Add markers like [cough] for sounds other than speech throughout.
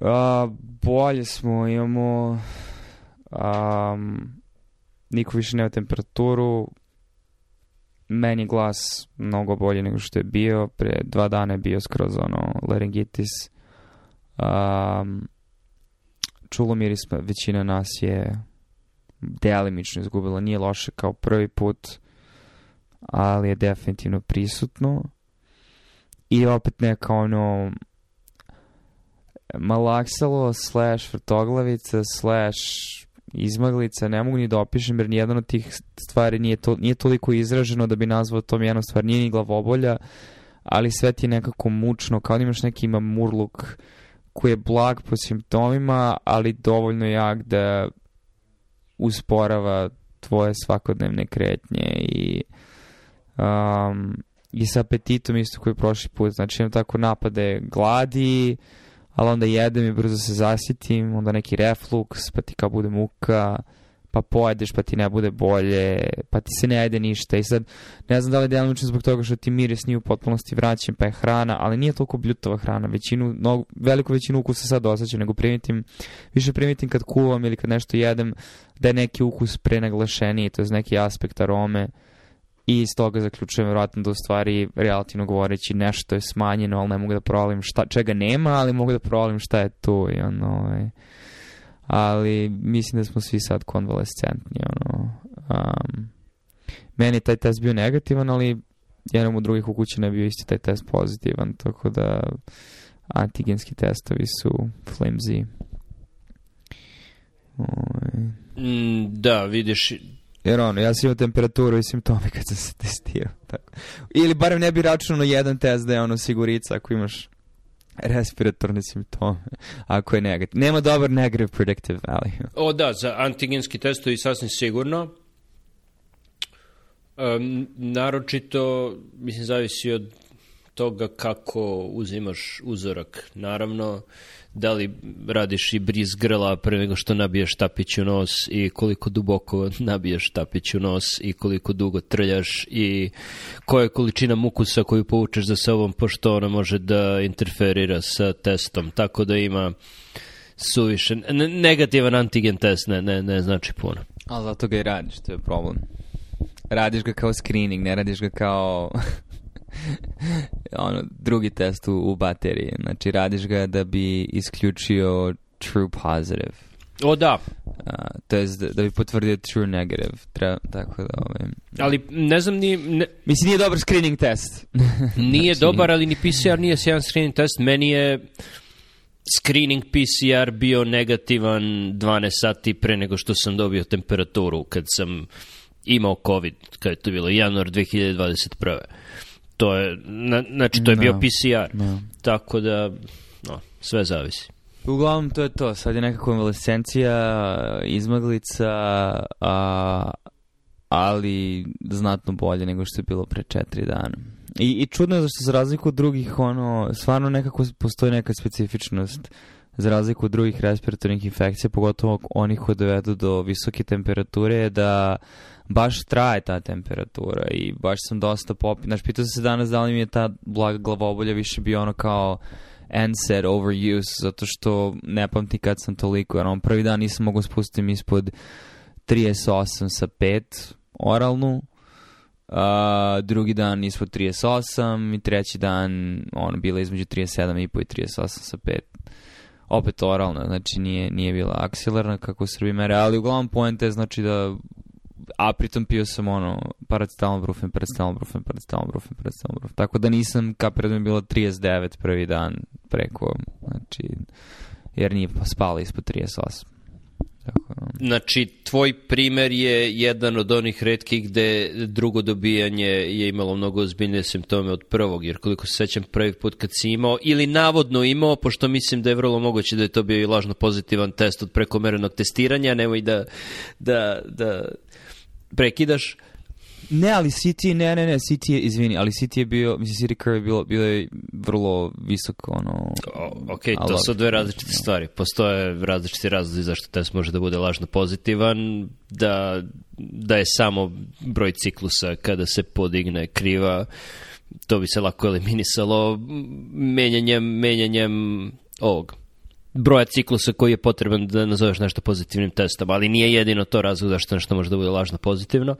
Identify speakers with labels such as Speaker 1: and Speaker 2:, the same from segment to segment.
Speaker 1: A, bolje smo, imamo... Um, niko više nema temperaturu. Meni glas mnogo bolje nego što je bio. Pre dva dana je bio skroz ono laringitis. Um, čulo miris, većina nas je delimično izgubila. Nije loše kao prvi put, ali je definitivno prisutno. I opet neka ono malaksalo, slash vrtoglavica, slash izmaglica, ne mogu ni da opišem jer nijedan od tih stvari nije, to, nije toliko izraženo da bi nazvao tom jednom stvar, nije ni glavobolja, ali sve ti je nekako mučno, kao da imaš neki ima murluk koji je blag po simptomima, ali dovoljno jak da usporava tvoje svakodnevne kretnje i um, i sa apetitom isto koji je prošli put, znači imam tako napade gladi, uh, ali onda jedem i brzo se zasitim, onda neki refluks, pa ti kao bude muka, pa pojedeš pa ti ne bude bolje, pa ti se ne jede ništa i sad ne znam da li je delomično zbog toga što ti miris nije u potpunosti vraćen pa je hrana, ali nije toliko bljutova hrana, većinu, no, veliku većinu ukusa sad osjećam, nego primitim, više primitim kad kuvam ili kad nešto jedem da je neki ukus prenaglašeniji, to je neki aspekt arome, i iz toga zaključujem vjerojatno da u stvari relativno govoreći nešto je smanjeno, ali ne mogu da provalim šta, čega nema, ali mogu da provalim šta je tu i ono, ovaj. ali mislim da smo svi sad konvalescentni, ono, um, meni je taj test bio negativan, ali jednom u drugih u kući je bio isti taj test pozitivan, tako da antigenski testovi su flimsy.
Speaker 2: Ove. Ovaj. Mm, da, vidiš,
Speaker 1: Jer ono, ja sam imao temperaturu i simptome kad sam se testirao. Tako. Ili barem ne bi računao jedan test da je ono sigurica ako imaš respiratorne simptome, ako je negativ. Nema dobar negative predictive value.
Speaker 2: O da, za antigenski je sasvim sigurno. Um, naročito, mislim, zavisi od toga kako uzimaš uzorak. Naravno, uh, da li radiš i briz grla pre nego što nabiješ tapić u nos i koliko duboko nabiješ tapić u nos i koliko dugo trljaš i koja je količina mukusa koju povučeš za sobom pošto ona može da interferira sa testom. Tako da ima suviše negativan antigen test ne, ne, ne znači puno.
Speaker 1: Ali zato ga i radiš, to je problem. Radiš ga kao screening, ne radiš ga kao [laughs] ono, drugi test u, u bateriji. Znači, radiš ga da bi isključio true positive.
Speaker 2: O da.
Speaker 1: A, to je da, da, bi potvrdio true negative. Treba, tako da, ovaj,
Speaker 2: da. Ali ne znam ni... Ne...
Speaker 1: Mislim, nije dobar screening test.
Speaker 2: [laughs] nije znači, dobar, ali ni PCR nije sjajan screening test. Meni je screening PCR bio negativan 12 sati pre nego što sam dobio temperaturu kad sam imao COVID, kad je to bilo januar 2021 to je, na, znači to je bio da, PCR, da. tako da no, sve zavisi.
Speaker 1: Uglavnom to je to, sad je nekako konvalescencija, izmaglica, a, ali znatno bolje nego što je bilo pre četiri dana. I, i čudno je zašto za razliku od drugih, ono, stvarno nekako postoji neka specifičnost za razliku od drugih respiratornih infekcija, pogotovo onih koje dovedu do visoke temperature, je da baš traje ta temperatura i baš sam dosta popio. Znaš, pitao sam se danas da li mi je ta blaga glavobolja više bio ono kao NSAID overuse, zato što ne pamti kad sam toliko, jer on prvi dan nisam mogao spustiti ispod 38 sa 5 oralnu, Uh, drugi dan ispod 38 i treći dan ono bila između 37 i 38 sa 5 opet oralna, znači nije, nije bila aksilarna kako Srbi mere, ali uglavnom poenta je znači da a pritom pio sam ono paracetamol brufen, paracetamol brufen, paracetamol brufen, paracetamol brufen. Tako da nisam kapred mi bilo 39 prvi dan preko, znači jer nije spala ispod 38.
Speaker 2: Tako, Znači, tvoj primer je jedan od onih redkih gde drugo dobijanje je imalo mnogo ozbiljnije simptome od prvog, jer koliko se sećam prvi put kad si imao, ili navodno imao, pošto mislim da je vrlo moguće da je to bio i lažno pozitivan test od prekomerenog testiranja, nemoj da, da, da
Speaker 1: prekidaš, uh, Ne, ali City, ne, ne, ne, City je, izvini, ali City je bio, mislim, City Curve je bilo, bilo je vrlo visoko, ono... O,
Speaker 2: ok, to su dve različite da. stvari. Postoje različiti razlozi zašto test može da bude lažno pozitivan, da, da je samo broj ciklusa kada se podigne kriva, to bi se lako eliminisalo menjanjem, menjanjem ovog broja ciklusa koji je potreban da nazoveš nešto pozitivnim testom, ali nije jedino to razlog zašto nešto može da bude lažno pozitivno. Uh,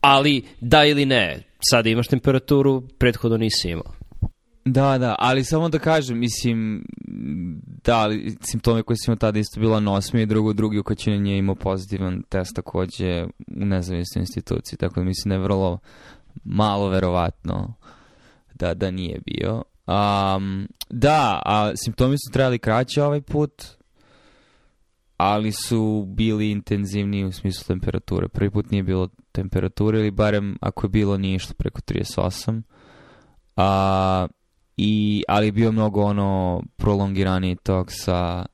Speaker 2: ali da ili ne, sada imaš temperaturu, prethodno nisi imao.
Speaker 1: Da, da, ali samo da kažem, mislim, da, ali simptome koje sam imao tada isto bila nosmija i drugo, drugi ukaćenje je imao pozitivan test takođe u nezavisnoj instituciji, tako da mislim da je vrlo malo verovatno da, da nije bio. Um, da, a simptomi su trebali kraće ovaj put, ali su bili intenzivniji u smislu temperature. Prvi put nije bilo temperature ili barem ako je bilo nije preko 38. A, i, ali je bio mnogo ono prolongiraniji tok sa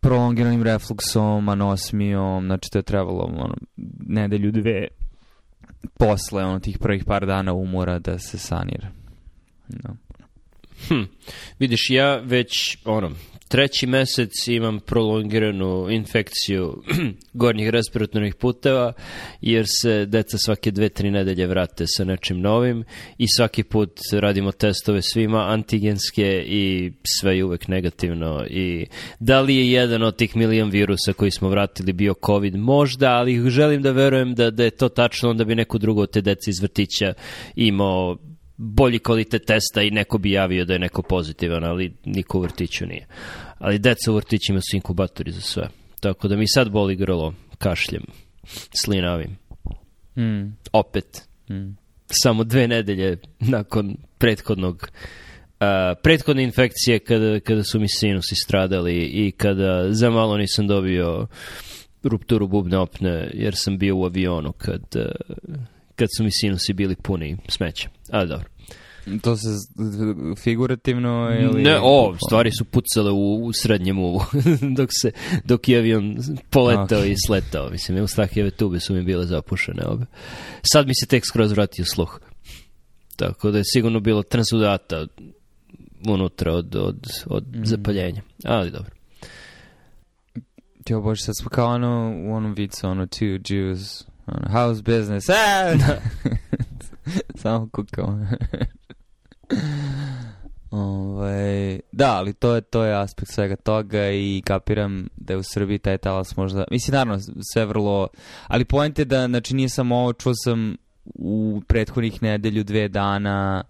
Speaker 1: prolongiranim refluksom, anosmijom, znači to je trebalo ono, nedelju dve posle ono, tih prvih par dana umora da se sanira. No.
Speaker 2: Hm, vidiš, ja već, ono, treći mesec imam prolongiranu infekciju [clears throat] gornjih respiratornih puteva, jer se deca svake dve, tri nedelje vrate sa nečim novim i svaki put radimo testove svima, antigenske i sve je uvek negativno. I da li je jedan od tih milion virusa koji smo vratili bio COVID? Možda, ali želim da verujem da, da je to tačno, onda bi neko drugo od te dece iz vrtića imao bolji kvalitet testa i neko bi javio da je neko pozitivan, ali niko u vrtiću nije. Ali deca u vrtićima su inkubatori za sve. Tako da mi sad boli grlo, kašljem, slinavim. Mm. Opet. Mm. Samo dve nedelje nakon prethodnog uh, prethodne infekcije kada, kada su mi sinusi stradali i kada za malo nisam dobio rupturu bubne opne jer sam bio u avionu kad, kad su mi sinusi bili puni smeća. A dobro.
Speaker 1: To se figurativno
Speaker 2: ili... Ne, o, stvari su pucale u, u srednjem uvu [laughs] dok, se, dok je avion poletao okay. i sletao. Mislim, u strahjeve tube su mi bile zapušene obe. Sad mi se tek skroz vratio sluh. Tako da je sigurno bilo transudata unutra od, od, od mm -hmm. zapaljenja. Ali dobro.
Speaker 1: Jo, bože, sad smo kao ono u onom vicu, ono two Jews, ono house business, aaa! E! Da. [laughs] Samo kukao. Ove, ovaj, da, ali to je, to je aspekt svega toga i kapiram da je u Srbiji taj talas možda... Mislim, naravno, sve vrlo... Ali point je da, znači, nije samo ovo, čuo sam u prethodnih nedelju, dve dana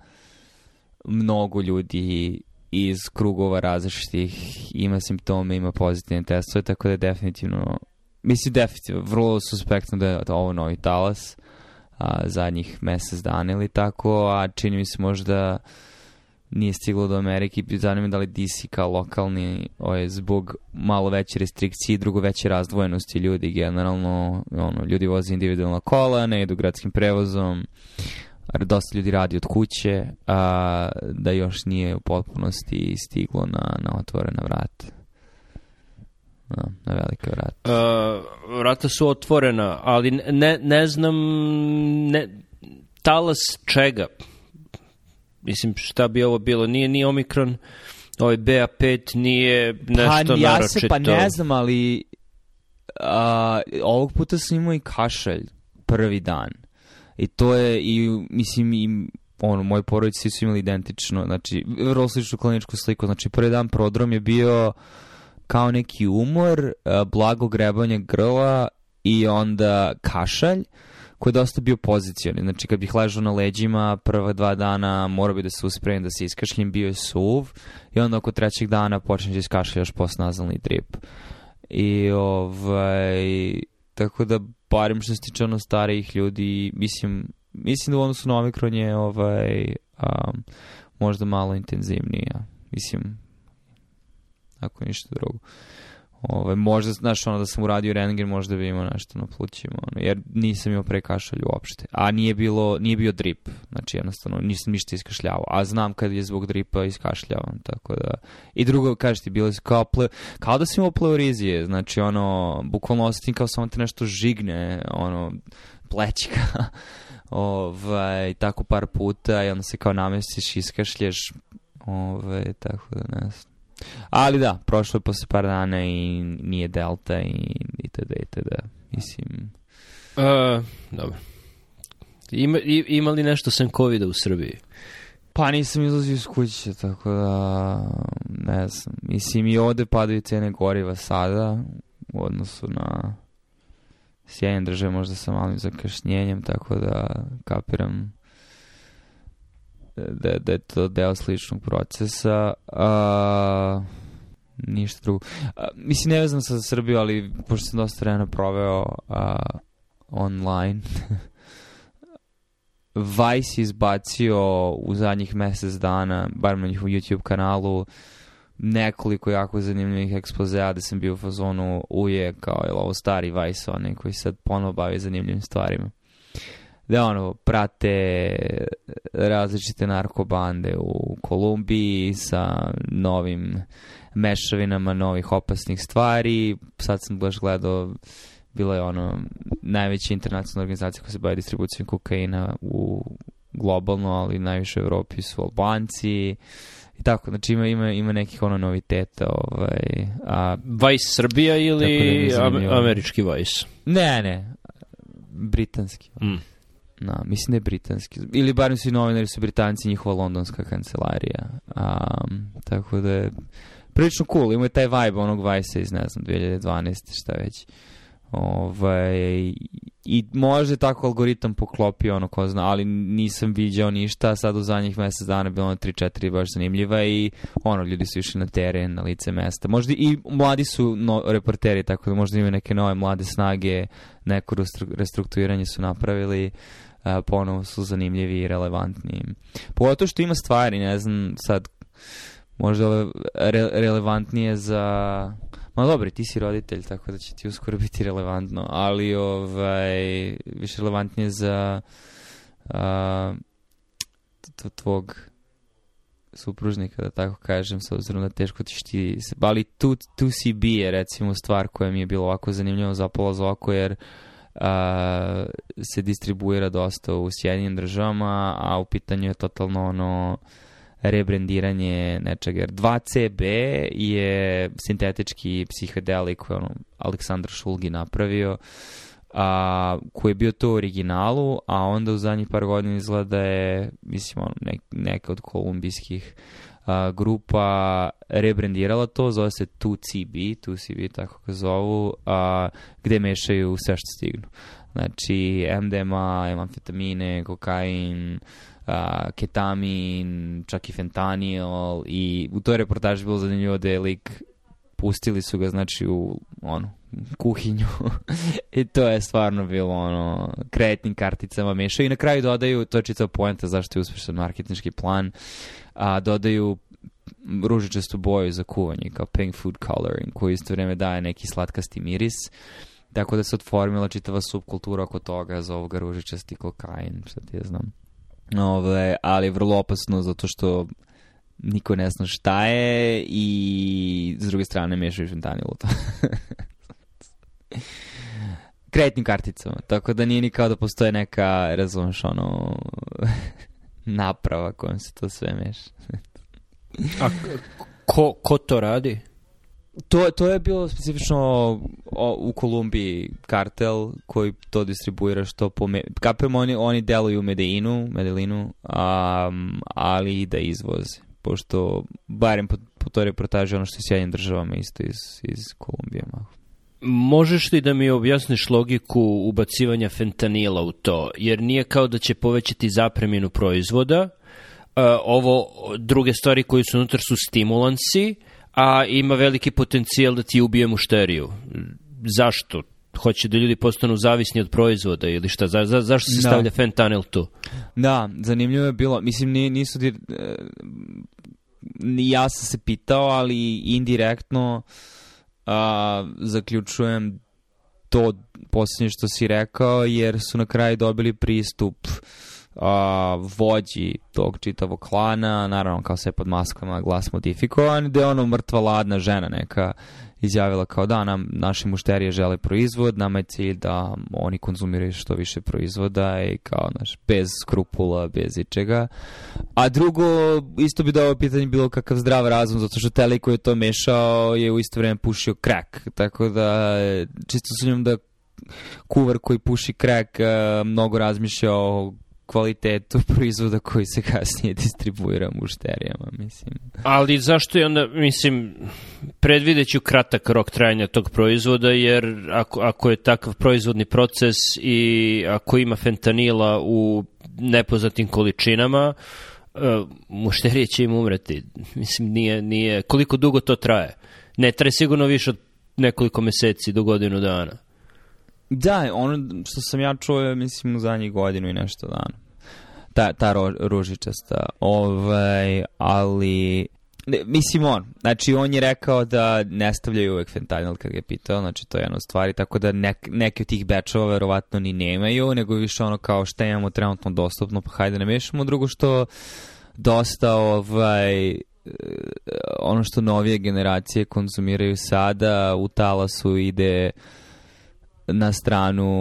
Speaker 1: mnogo ljudi iz krugova različitih ima simptome, ima pozitivne testove, tako da je definitivno, mislim definitivno, vrlo suspektno da je ovo novi talas a, zadnjih mesec dana ili tako, a čini mi se možda nije stiglo do Amerike i zanima da li DC kao lokalni je ovaj, zbog malo veće restrikcije i drugo veće razdvojenosti ljudi generalno ono, ljudi voze individualna kola ne idu gradskim prevozom dosta ljudi radi od kuće a, da još nije u potpunosti stiglo na, na otvorena vrata da, na velika
Speaker 2: vrata. Uh, e, vrata su otvorena, ali ne, ne znam ne, talas čega. Mislim, šta bi ovo bilo? Nije ni Omikron, ovaj BA5 nije nešto pa, ja naročito. Se,
Speaker 1: pa ne znam, ali uh, ovog puta sam imao i kašalj prvi dan. I to je, i, mislim, i ono, moji porodici su imali identično, znači, vrlo sličnu kliničku sliku. Znači, prvi dan prodrom je bio kao neki umor, e, blago grebanje grla i onda kašalj koji je dosta bio pozicioni. Znači, kad bih ležao na leđima, prva dva dana morao bi da se uspremim da se iskašljem, bio je suv i onda oko trećeg dana počneš da iskašljaš postnazalni drip. I ovaj, tako da, barem što se tiče ono starijih ljudi, mislim, mislim da u odnosu na omikron je ovaj, um, možda malo intenzivnija. Mislim, ako ništa drugo. Ove, možda, znaš, ono da sam uradio rentgen, možda bi imao nešto na plućima, ono, jer nisam imao prekašalj uopšte. A nije, bilo, nije bio drip, znači jednostavno nisam ništa iskašljavao. A znam kad je zbog dripa iskašljavam, tako da... I drugo, kažeš ti, bilo se kao, ple, kao da si imao pleurizije, znači ono, bukvalno osetim kao samo te nešto žigne, ono, plećka. [laughs] ovaj, tako par puta i onda se kao namestiš, iskašlješ, ovaj, tako da ne znam. Ali da, prošlo je posle par dana i nije Delta i itd. itd. Mislim...
Speaker 2: Uh, dobro. Ima, i, ima li nešto sem covid u Srbiji?
Speaker 1: Pa nisam izlazio iz kuće, tako da ne znam. Mislim i ovde padaju cene goriva sada u odnosu na sjedin države možda sa malim zakašnjenjem, tako da kapiram da, da je to deo sličnog procesa. A, ništa drugo. A, mislim, nevezano sa Srbiju, ali pošto sam dosta vremena proveo a, online, [laughs] Vice je izbacio u zadnjih mesec dana, bar na njihovom YouTube kanalu, nekoliko jako zanimljivih ekspozea da sam bio u fazonu uje kao je ovo stari Vice onaj koji sad ponovo bavi zanimljivim stvarima. Uh, da ono prate eh, različite narkobande u Kolumbiji sa novim mešavinama novih opasnih stvari. Sad sam baš gledao bila je ono najveća internacionalna organizacija koja se bavi distribucijom kokaina u globalno, ali najviše u Evropi su Albanci i tako, znači ima, ima, ima nekih ono noviteta ovaj, a,
Speaker 2: Vice Srbija ili da Američki Vice?
Speaker 1: Ne, ne, britanski. Mm. Na, mislim da je britanski. Ili barem su i novinari su britanci, njihova londonska kancelarija. Um, tako da je prilično cool. Ima je taj vibe onog Vice iz, ne znam, 2012. šta već. Ovaj, I možda je tako algoritam poklopi ono ko zna, ali nisam viđao ništa, sad u zadnjih mjesec dana bilo ono 3-4 baš zanimljiva i ono, ljudi su išli na teren, na lice mesta. Možda i mladi su no, reporteri, tako da možda imaju neke nove mlade snage, neko restrukturiranje su napravili ponovo su zanimljivi i relevantni. Pogotovo što ima stvari, ne znam, sad možda re, relevantnije za... Ma dobro, ti si roditelj, tako da će ti uskoro biti relevantno, ali ovaj, više relevantnije za a, tvog supružnika, da tako kažem, sa obzirom da teško ti šti... Ali tu, tu si bije, recimo, stvar koja mi je bilo ovako zanimljivo zapala za oko, jer a, se distribuira dosta u Sjedinim državama, a u pitanju je totalno ono rebrendiranje nečega. Jer 2CB je sintetički psihedelik koji ono, Aleksandar Šulgi napravio a, koji je bio to u originalu, a onda u zadnjih par godina izgleda da je, mislim, ono, ne, neka od kolumbijskih a, grupa rebrandirala to, zove se 2CB, 2CB tako ga zovu, a, gde mešaju sve što stignu. Znači MDMA, amfetamine, kokain, a, ketamin, čak i fentanil i u toj reportaži bilo zanimljivo da je lik pustili su ga znači u ono kuhinju [laughs] i to je stvarno bilo ono kreditnim karticama mešaju i na kraju dodaju to je čitava poenta zašto je uspešan marketinški plan a dodaju ružičastu boju za kuvanje, kao pink food coloring, koji isto vreme daje neki slatkasti miris. Tako da se otformila čitava subkultura oko toga, za ovoga ružičasti kokain, šta ti ja znam. Ove, ali je vrlo opasno zato što niko ne zna šta je i s druge strane mešaju fentanil u to. [laughs] kreditnim karticama, tako da nije ni kao da postoje neka, razumeš, ono, naprava kojom se to sve meša.
Speaker 2: A ko, ko
Speaker 1: to
Speaker 2: radi?
Speaker 1: To, to je bilo specifično o, u Kolumbiji kartel koji to distribuira što po... Me, kapemo, oni, oni deluju u Medellinu, Medellinu um, ali i da izvoze. Pošto, barem po, po toj reportaži, ono što je sjajnim državama isto iz, iz Kolumbije malo.
Speaker 2: Možeš li da mi objasniš logiku ubacivanja fentanila u to? Jer nije kao da će povećati zapreminu proizvoda, e, ovo druge stvari koje su unutar su stimulansi, a ima veliki potencijal da ti ubije mušteriju. Zašto? Hoće da ljudi postanu zavisni od proizvoda ili šta? Za, za, zašto se da. stavlja fentanil tu?
Speaker 1: Da, zanimljivo je bilo. Mislim, nisu... Dir... E, ja sam se pitao, ali indirektno a, zaključujem to posljednje što si rekao, jer su na kraju dobili pristup a, vođi tog čitavog klana, naravno kao sve pod maskama, glas modifikovan, gde ono mrtva ladna žena neka izjavila kao da nam naši mušterije žele proizvod, nama je cilj da oni konzumiraju što više proizvoda i kao naš bez skrupula, bez ičega. A drugo, isto bi da ovo pitanje bilo kakav zdrav razum, zato što tele koji je to mešao je u isto vreme pušio krak, tako da čisto sumnjam da kuvar koji puši krak e, mnogo razmišlja o kvalitetu [laughs] proizvoda koji se kasnije distribuira mušterijama, mislim.
Speaker 2: Ali zašto je onda, mislim, predvideću kratak rok trajanja tog proizvoda, jer ako, ako je takav proizvodni proces i ako ima fentanila u nepoznatim količinama, e, mušterije će im umreti. Mislim, nije, nije, koliko dugo to traje? Ne traje sigurno više od nekoliko meseci do godinu dana.
Speaker 1: Da, ono što sam ja čuo je, mislim, u zadnjih godinu i nešto dana. Ta, ta ro, ružičasta. Ovaj, ali Mislim on, znači on je rekao da ne stavljaju uvek fentanyl kad ga je pitao, znači to je jedna od stvari, tako da nek, neke od tih bečova verovatno ni nemaju, nego više ono kao šta imamo trenutno dostupno, pa hajde ne da mešamo. Drugo što dosta ovaj, ono što novije generacije konzumiraju sada u talasu ide uh, na stranu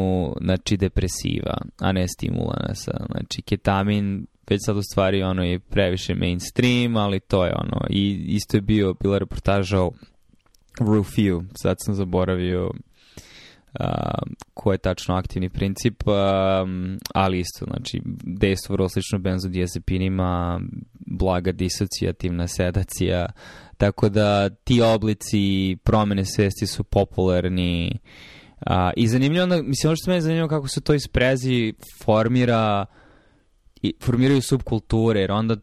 Speaker 1: znači depresiva, a ne stimulanasa. Znači ketamin već sad u stvari ono je previše mainstream, ali to je ono i isto je bio bila reportaža o Rufiju, sad sam zaboravio Uh, ko je tačno aktivni princip, uh, ali isto, znači, dejstvo vrlo slično benzodiazepinima, blaga disocijativna sedacija, tako da ti oblici promene svesti su popularni uh, A, I zanimljivo, mislim, ono što me je zanimljivo kako se to isprezi formira, i, formiraju subkulture, jer onda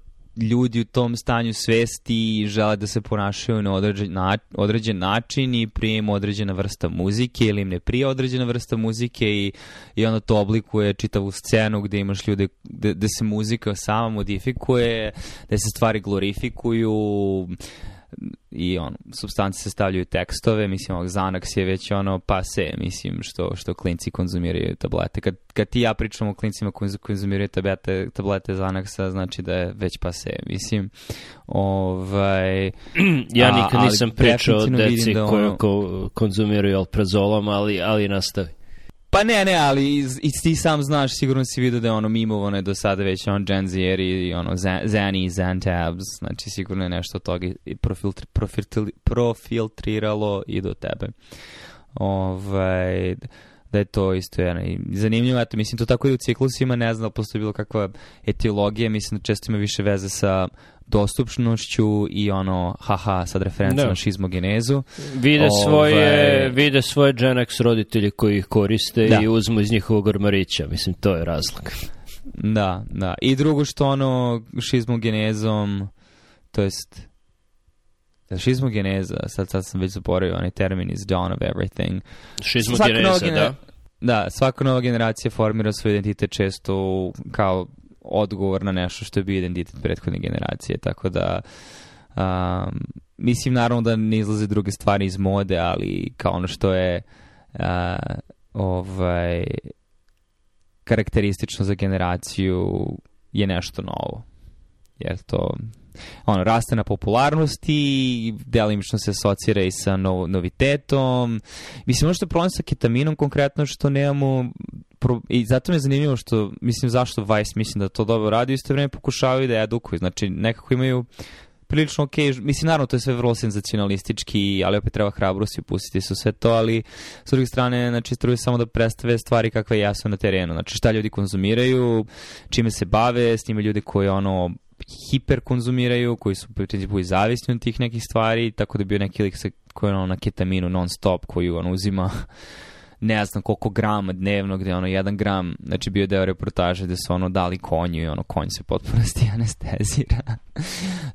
Speaker 1: ljudi u tom stanju svesti žele da se ponašaju na određen, na, određen način i prije određena vrsta muzike ili im ne prije određena vrsta muzike i, i onda to oblikuje čitavu scenu gde imaš ljude, gde, gde se muzika sama modifikuje, gde se stvari glorifikuju, i ono, substanci se stavljaju tekstove, mislim, ovog Xanax je već ono pa se mislim, što, što klinci konzumiraju tablete. Kad, kad ti ja pričam o klincima koji konzumiraju tablete, tablete Xanaxa, znači da je već pase, mislim. Ovaj,
Speaker 2: ja nikad nisam pričao o deci da ono, koji konzumiraju alprazolom, ali, ali nastavi.
Speaker 1: Pa ne, ne, ali i ti sam znaš, sigurno si vidio da je ono mimovano je do sada već on Genzieri i ono Zani, Zantabs, znači sigurno je nešto od toga profiltri, profiltri, profiltriralo i do tebe. Ovaj, da je to isto jedna zanimljivo, eto, mislim to tako i u ciklusima, ne znam da postoji bilo kakva etiologija, mislim da često ima više veze sa dostupnošću i ono, haha, sad referenca no. Da. na šizmogenezu.
Speaker 2: Vide svoje, Ove... vide svoje Genex roditelji koji ih koriste da. i uzmu iz njihovog ormarića. Mislim, to je razlog.
Speaker 1: Da, da. I drugo što ono, šizmogenezom, to jest, da, šizmogeneza, sad, sad sam već zaboravio, onaj termin is dawn of everything.
Speaker 2: Šizmogeneza, da.
Speaker 1: Da, svaka nova generacija formira svoj identitet često kao odgovor na nešto što je bio identitet prethodne generacije, tako da um, mislim naravno da ne izlaze druge stvari iz mode, ali kao ono što je uh, ovaj karakteristično za generaciju je nešto novo. Jer to ono, raste na popularnosti, delimično se asocira i sa nov, novitetom. Mislim, ono što je problem sa ketaminom konkretno što nemamo i zato me je zanimljivo što, mislim, zašto Vice mislim da to dobro radi, isto vreme pokušavaju da edukuju. Znači, nekako imaju prilično ok, mislim naravno to je sve vrlo senzacionalistički, ali opet treba hrabrost i upustiti su sve to, ali s druge strane znači struju samo da predstave stvari kakve jesu na terenu, znači šta ljudi konzumiraju, čime se bave, s njima ljudi koji ono hiperkonzumiraju, koji su u principu i zavisni od tih nekih stvari, tako da je bio neki lik sa, koji je ono, na ketaminu non stop, koji on uzima [laughs] ne znam koliko grama dnevno, gde ono jedan gram, znači bio deo reportaže gde su ono dali konju i ono konj se potpuno [laughs] anestezira. [laughs]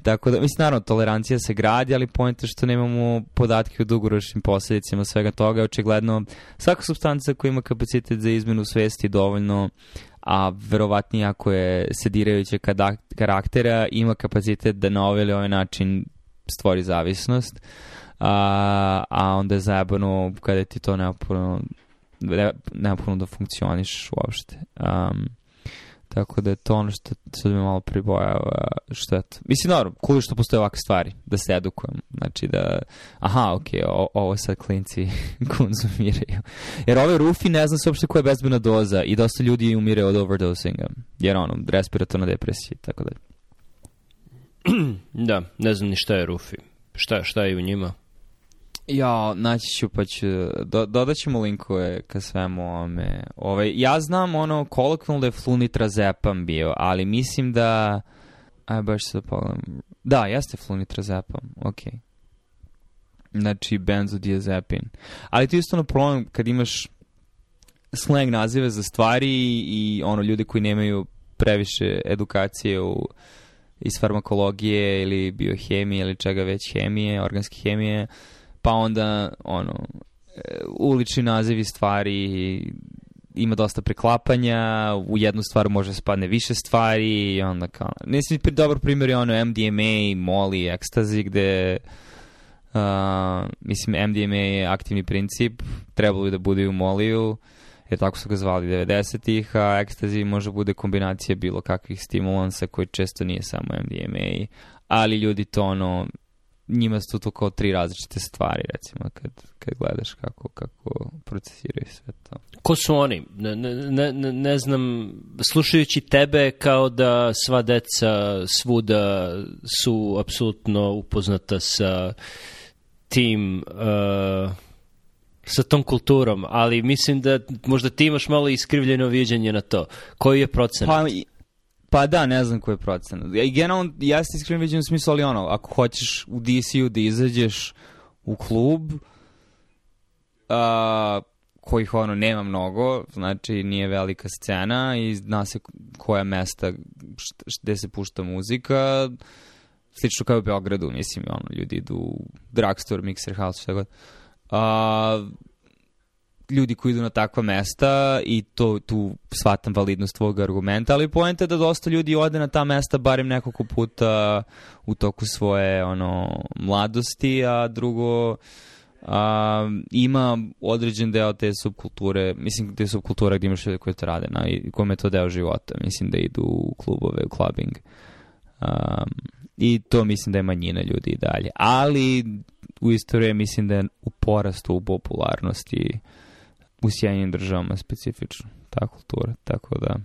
Speaker 1: Tako da, mislim, naravno, tolerancija se gradi, ali pojent je što nemamo podatke o dugoročnim posljedicima svega toga. Očigledno, svaka substanca koja ima kapacitet za izmenu svesti dovoljno a verovatnije ako je sedirajuće karaktera ima kapacitet da na ovaj ili ovaj način stvori zavisnost a, a onda je zajebano kada ti to neophodno neophodno da funkcioniš uopšte um, Tako da je to ono što sad mi malo pribojava šteta. Mislim, naravno, cool što postoje ovakve stvari, da se edukujem. Znači da, aha, ok, o, ovo sad klinci [laughs] konzumiraju. Jer ove ovaj rufi ne znam se uopšte koja je bezbena doza i dosta ljudi umire od overdosinga. Jer ono, respiratorna depresija i tako da.
Speaker 2: [clears throat] da, ne znam ni šta je rufi. Šta, šta je u njima?
Speaker 1: Ja, naći ću pa ću, do, dodat ćemo linkove ka svemu ovome. Ovaj, ja znam ono kolokvilno da je flunitrazepam bio, ali mislim da... Aj, baš se da pogledam. Da, jeste flunitrazepam, okej. Okay. Znači, benzodiazepin. Ali to je isto ono problem kad imaš slang nazive za stvari i ono ljude koji nemaju previše edukacije u, iz farmakologije ili biohemije ili čega već hemije, organske hemije, uh, pa onda ono e, ulični nazivi stvari ima dosta preklapanja, u jednu stvar može da spadne više stvari i onda kao... Mislim, dobar primjer je ono MDMA, Molly, Ecstasy, gde... Uh, mislim, MDMA je aktivni princip, trebalo bi da bude u Moliju, jer tako su ga zvali 90-ih, a Ecstasy može da bude kombinacija bilo kakvih stimulansa koji često nije samo MDMA, ali ljudi to ono njima su to kao tri različite stvari, recimo, kad, kad gledaš kako, kako procesiraju sve to.
Speaker 2: Ko su oni? Ne, ne, ne, ne znam, slušajući tebe kao da sva deca svuda su apsolutno upoznata sa tim... Uh, sa tom kulturom, ali mislim da možda ti imaš malo iskrivljeno viđenje na to. Koji je procenat? Pa,
Speaker 1: Pa da, ne znam koji je procenat. Ja, generalno, ja se iskreno vidim u smislu, ali ono, ako hoćeš u DC-u da izađeš u klub, a, kojih ono nema mnogo, znači nije velika scena i zna se koja mesta gde se pušta muzika, slično kao u Beogradu, mislim, ono, ljudi idu u drugstore, mixer house, šta god. A, ljudi koji idu na takva mesta i to tu shvatam validnost tvog argumenta, ali poenta je da dosta ljudi ode na ta mesta barem nekoliko puta u toku svoje ono mladosti, a drugo a, ima određen deo te subkulture, mislim te subkultura gde imaš ljudi koji to rade, na, i kome je to deo života, mislim da idu u klubove, u clubbing. Um, I to mislim da je manjina ljudi i dalje. Ali u istoriji mislim da je u porastu u popularnosti u Sjedinim državama specifično, ta kultura, tako da...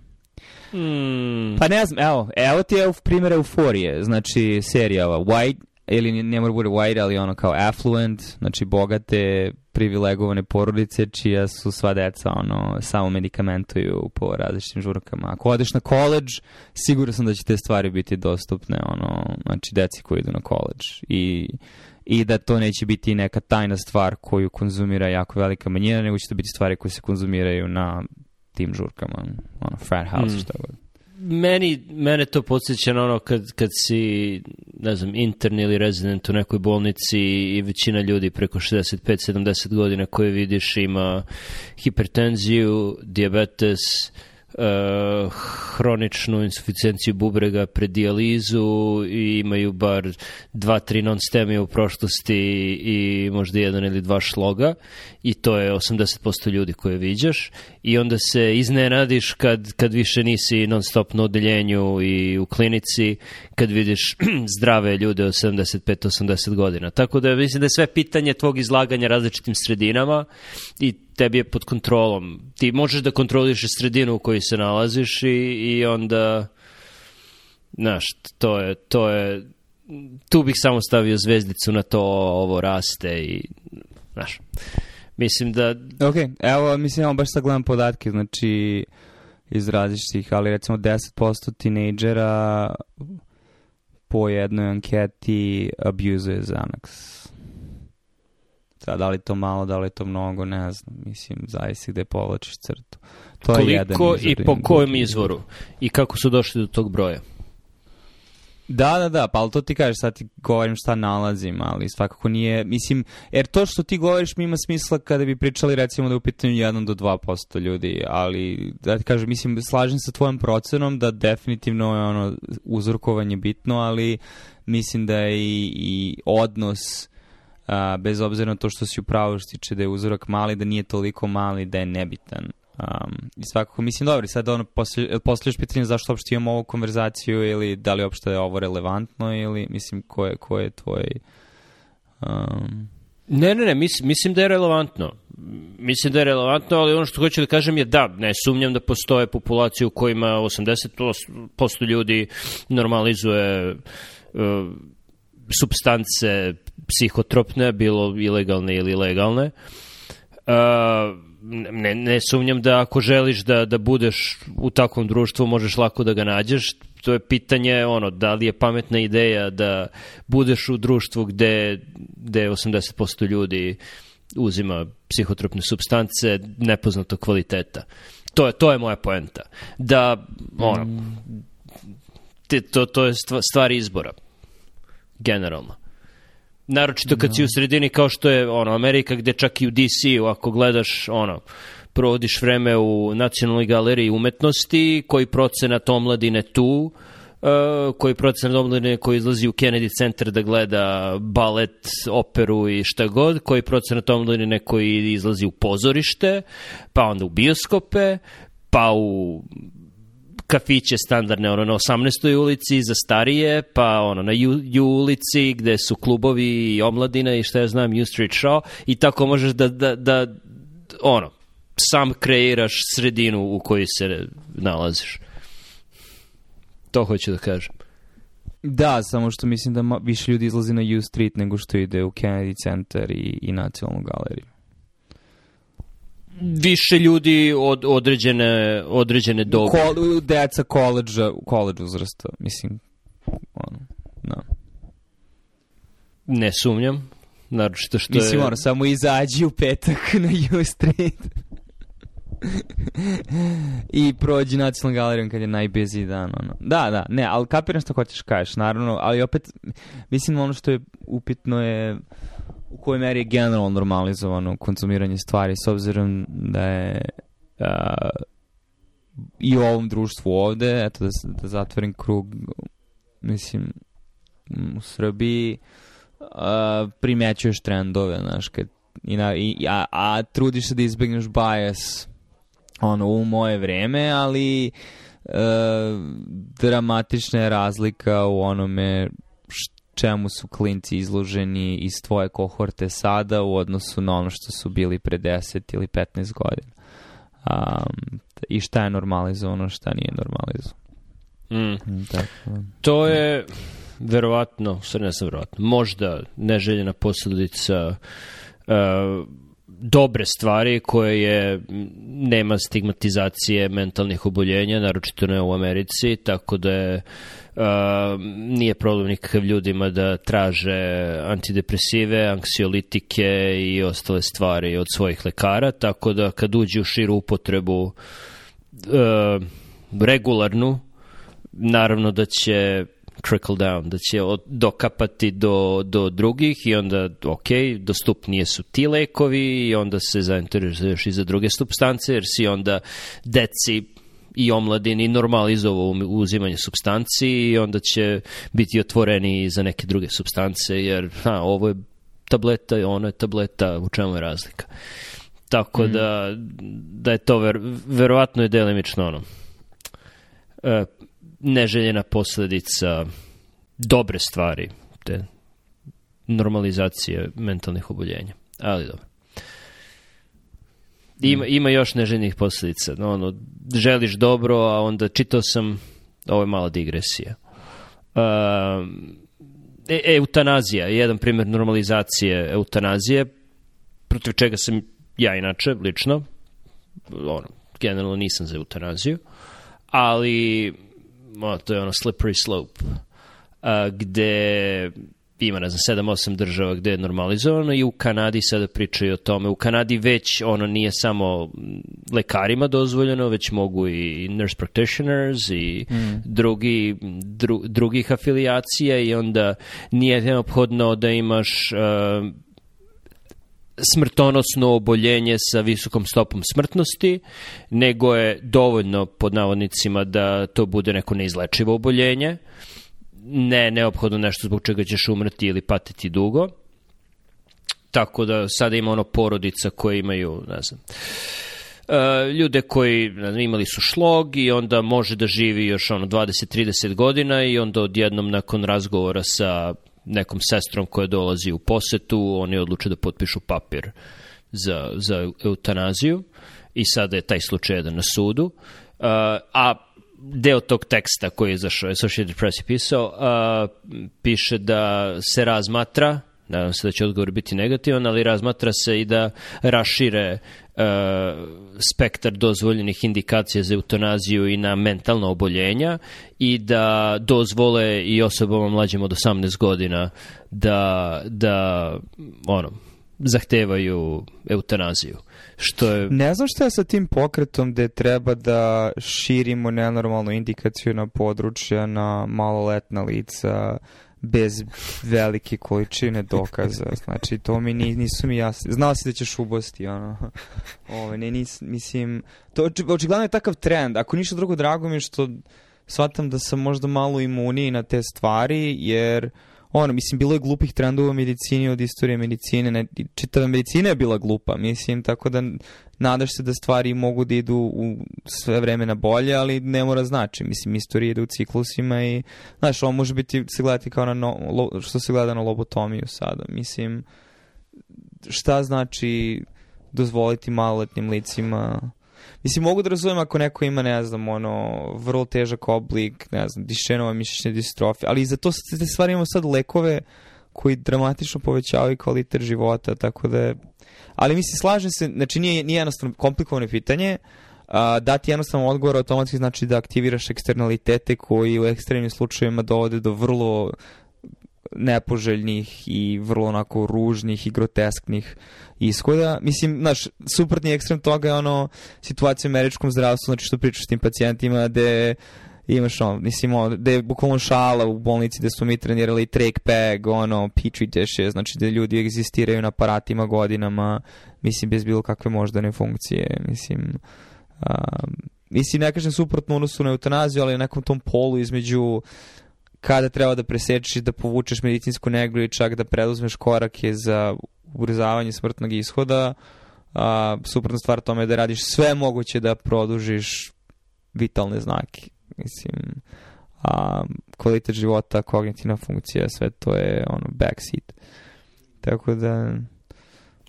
Speaker 1: Mm. Pa ne znam, evo, evo ti je primjer euforije, znači serija ova, White, ili ne mora bude white, ali ono kao affluent, znači bogate, privilegovane porodice čija su sva deca ono, samo medikamentuju po različitim žurkama. Ako odeš na koleđ, sigurno sam da će te stvari biti dostupne, ono, znači deci koji idu na koleđ. I i da to neće biti neka tajna stvar koju konzumira jako velika manjina, nego će to biti stvari koje se konzumiraju na tim žurkama, ono, frat house, mm. šta god.
Speaker 2: Meni, mene to podsjeća na ono kad, kad si, ne znam, intern ili rezident u nekoj bolnici i većina ljudi preko 65-70 godina koje vidiš ima hipertenziju, diabetes, hroničnu insuficienciju bubrega pred dijalizu i imaju bar dva, tri non-stemija u prošlosti i možda jedan ili dva šloga i to je 80% ljudi koje viđaš i onda se iznenadiš kad, kad više nisi non stop na odeljenju i u klinici, kad vidiš [clears throat] zdrave ljude od 75-80 godina. Tako da mislim da je sve pitanje tvog izlaganja različitim sredinama i tebi je pod kontrolom. Ti možeš da kontroliš sredinu u kojoj se nalaziš i, i onda znaš, to je, to je tu bih samo stavio zvezdicu na to, ovo raste i znaš. Mislim da...
Speaker 1: Ok, evo, mislim, evo baš sad gledam podatke, znači iz različitih, ali recimo 10% tinejdžera po jednoj anketi abuzuje Xanax. Sad, da li to malo, da li to mnogo, ne znam. Mislim, zavisi gde povlačiš crtu. To Koliko je
Speaker 2: jedan i po kojem izvoru i kako su došli do tog broja?
Speaker 1: Da, da, da, pa ali to ti kažeš, sad ti govorim šta nalazim, ali svakako nije, mislim, jer to što ti govoriš mi ima smisla kada bi pričali recimo da je u pitanju 1 do 2% ljudi, ali da ti kažem, mislim, slažem sa tvojom procenom da definitivno je ono uzorkovanje bitno, ali mislim da je i, i odnos a, bez obzira na to što si upravo što tiče da je uzorak mali, da nije toliko mali, da je nebitan. Um, I svakako, mislim, dobro, sad ono, poslije, poslije još pitanje zašto uopšte imamo ovu konverzaciju ili da li uopšte je ovo relevantno ili, mislim, ko je, ko je tvoj... Um...
Speaker 2: Ne, ne, ne, mislim, mislim da je relevantno. Mislim da je relevantno, ali ono što hoću da kažem je da, ne sumnjam da postoje populacija u kojima 80% ljudi normalizuje uh, substance psihotropne, bilo ilegalne ili legalne. Uh, ne, ne sumnjam da ako želiš da, da budeš u takvom društvu, možeš lako da ga nađeš. To je pitanje, ono, da li je pametna ideja da budeš u društvu gde, gde 80% ljudi uzima psihotropne substance nepoznatog kvaliteta. To je, to je moja poenta. Da, ono, da. te, to, to je stvar izbora, generalno. Naročito kad no. si u sredini kao što je ono Amerika gde čak i u dc ako gledaš ono provodiš vreme u Nacionalnoj galeriji umetnosti, koji procenat omladine tu, Uh, koji procenat omladine koji izlazi u Kennedy Center da gleda balet, operu i šta god, koji procenat omladine koji izlazi u pozorište, pa onda u bioskope, pa u kafiće standardne, ono, na 18. ulici za starije, pa ono, na ju, ju ulici gde su klubovi i omladina i šta ja znam, U Street Show i tako možeš da, da, da ono, sam kreiraš sredinu u kojoj se nalaziš. To hoću da kažem.
Speaker 1: Da, samo što mislim da više ljudi izlazi na U Street nego što ide u Kennedy Center i, i Nacionalnu galeriju
Speaker 2: više ljudi od određene, određene
Speaker 1: dobe. Ko, deca koleđa, koleđ uzrasta, mislim, ono, no. Da.
Speaker 2: Ne sumnjam, naročito
Speaker 1: što je... Mislim, samo izađi u petak [laughs] na U Street. I prođi nacionalnom galerijom kad je najbeziji dan, ono. Da, da, ne, ali kapiram što hoćeš da kažeš, naravno, ali opet, mislim, ono što je upitno je u kojoj meri je generalno normalizovano konzumiranje stvari s obzirom da je uh, i u ovom društvu ovde, eto da, da zatvorim krug, mislim, mm, u Srbiji uh, primećuješ trendove, znaš, kad, i na, i, a, a trudiš se da izbegneš bias ono, u moje vreme, ali uh, dramatična je razlika u onome čemu su klinci izloženi iz tvoje kohorte sada u odnosu na ono što su bili pre 10 ili 15 godina. Um, I šta je normalizovano, šta nije normalizovano. Mm. mm tako.
Speaker 2: To je verovatno, sve ne sam verovatno, možda neželjena posledica uh, dobre stvari koje je nema stigmatizacije mentalnih oboljenja, naročito ne u Americi, tako da je uh, Uh, nije problem nikakav ljudima da traže antidepresive, anksiolitike i ostale stvari od svojih lekara, tako da kad uđe u širu upotrebu uh, regularnu, naravno da će trickle down, da će od, dokapati do, do drugih i onda, ok, dostupnije su ti lekovi i onda se zainteresuješ i za druge substance, jer si onda deci i omladini normalizovao uzimanje substanci i onda će biti otvoreni za neke druge substance, jer ha, ovo je tableta i ona je tableta, u čemu je razlika? Tako mm. da, da je to ver, verovatno je delimično ono. E, neželjena posledica dobre stvari, te normalizacije mentalnih oboljenja. Ali dobro. Ima, mm. ima još neželjenih posljedica. No, ono, želiš dobro, a onda čitao sam, ovo je mala digresija. Uh, e, eutanazija, jedan primjer normalizacije eutanazije, protiv čega sam ja inače, lično, ono, generalno nisam za eutanaziju, ali ono, to je ono slippery slope, uh, gde ima, ne znam, 7-8 država gde je normalizovano i u Kanadi sada pričaju o tome. U Kanadi već ono nije samo lekarima dozvoljeno, već mogu i nurse practitioners i mm. drugi, dru, drugih afilijacija i onda nije neophodno da imaš uh, smrtonosno oboljenje sa visokom stopom smrtnosti, nego je dovoljno pod navodnicima da to bude neko neizlečivo oboljenje ne neophodno nešto zbog čega ćeš umreti ili patiti dugo. Tako da sada ima ono porodica koje imaju, ne znam, Uh, ljude koji znam, imali su šlog i onda može da živi još ono 20-30 godina i onda odjednom nakon razgovora sa nekom sestrom koja dolazi u posetu, oni odluče da potpišu papir za, za eutanaziju i sada je taj slučaj jedan na sudu. Uh, a deo tog teksta koji je zašao, Associated Press je pisao, uh, piše da se razmatra, nadam se da će odgovor biti negativan, ali razmatra se i da rašire uh, spektar dozvoljenih indikacija za eutanaziju i na mentalna oboljenja i da dozvole i osobama mlađim od 18 godina da, da ono, zahtevaju eutanaziju. Što je...
Speaker 1: Ne znam
Speaker 2: šta
Speaker 1: je sa tim pokretom gde treba da širimo nenormalnu indikaciju na područja, na maloletna lica, bez velike količine dokaza. Znači, to mi ni, nisu mi jasni. Znao si da ćeš ubosti, ono. [laughs] Ove, ne, nis, mislim, to oči, očigledno je takav trend. Ako ništa drugo, drago mi je što shvatam da sam možda malo imuniji na te stvari, jer ono, mislim, bilo je glupih trendova u medicini od istorije medicine, ne, čitava medicina je bila glupa, mislim, tako da nadaš se da stvari mogu da idu u sve na bolje, ali ne mora znači, mislim, istorija ide u ciklusima i, znaš, ovo može biti, se gledati kao na, no, lo, što se gleda na lobotomiju sada, mislim, šta znači dozvoliti maloletnim licima Mislim, mogu da razumem ako neko ima, ne znam, ono, vrlo težak oblik, ne znam, dišenova mišićne distrofije, ali za to te stvari imamo sad lekove koji dramatično povećavaju kvalitet života, tako da Ali mislim, slažem se, znači nije, nije jednostavno komplikovano pitanje, a, dati jednostavno odgovor automatski znači da aktiviraš eksternalitete koji u ekstremnim slučajevima dovode do vrlo nepoželjnih i vrlo onako ružnih i grotesknih ishoda. Mislim, znaš, suprotni ekstrem toga je ono situacija u američkom zdravstvu, znači što pričaš s tim pacijentima gde imaš ono, mislim, ono, da je bukvalno šala u bolnici gde smo mi trenirali track peg, ono, pitchy dishes, znači da ljudi egzistiraju na aparatima godinama, mislim, bez bilo kakve moždane funkcije, mislim, a, mislim, ne kažem suprotno odnosu na eutanaziju, ali na nekom tom polu između kada treba da presečeš i da povučeš medicinsku negu i čak da preduzmeš korake za ubrzavanje smrtnog ishoda, a, suprotna stvar tome je da radiš sve moguće da produžiš vitalne znake. Mislim, a, kvalitet života, kognitivna funkcija, sve to je ono backseat. Tako da...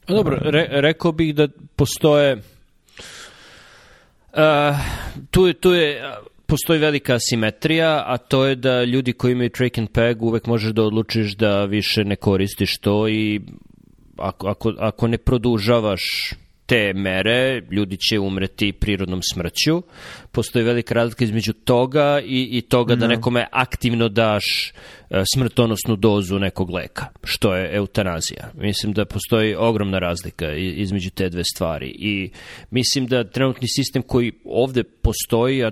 Speaker 2: A dobro, re, rekao bih da postoje Uh, tu je, tu je postoji velika asimetrija, a to je da ljudi koji imaju track and peg uvek možeš da odlučiš da više ne koristiš to i ako, ako, ako ne produžavaš te mere, ljudi će umreti prirodnom smrću. Postoji velika razlika između toga i, i toga no. Da, da nekome aktivno daš E, smrtonosnu dozu nekog leka, što je eutanazija. Mislim da postoji ogromna razlika između te dve stvari i mislim da trenutni sistem koji ovde postoji, a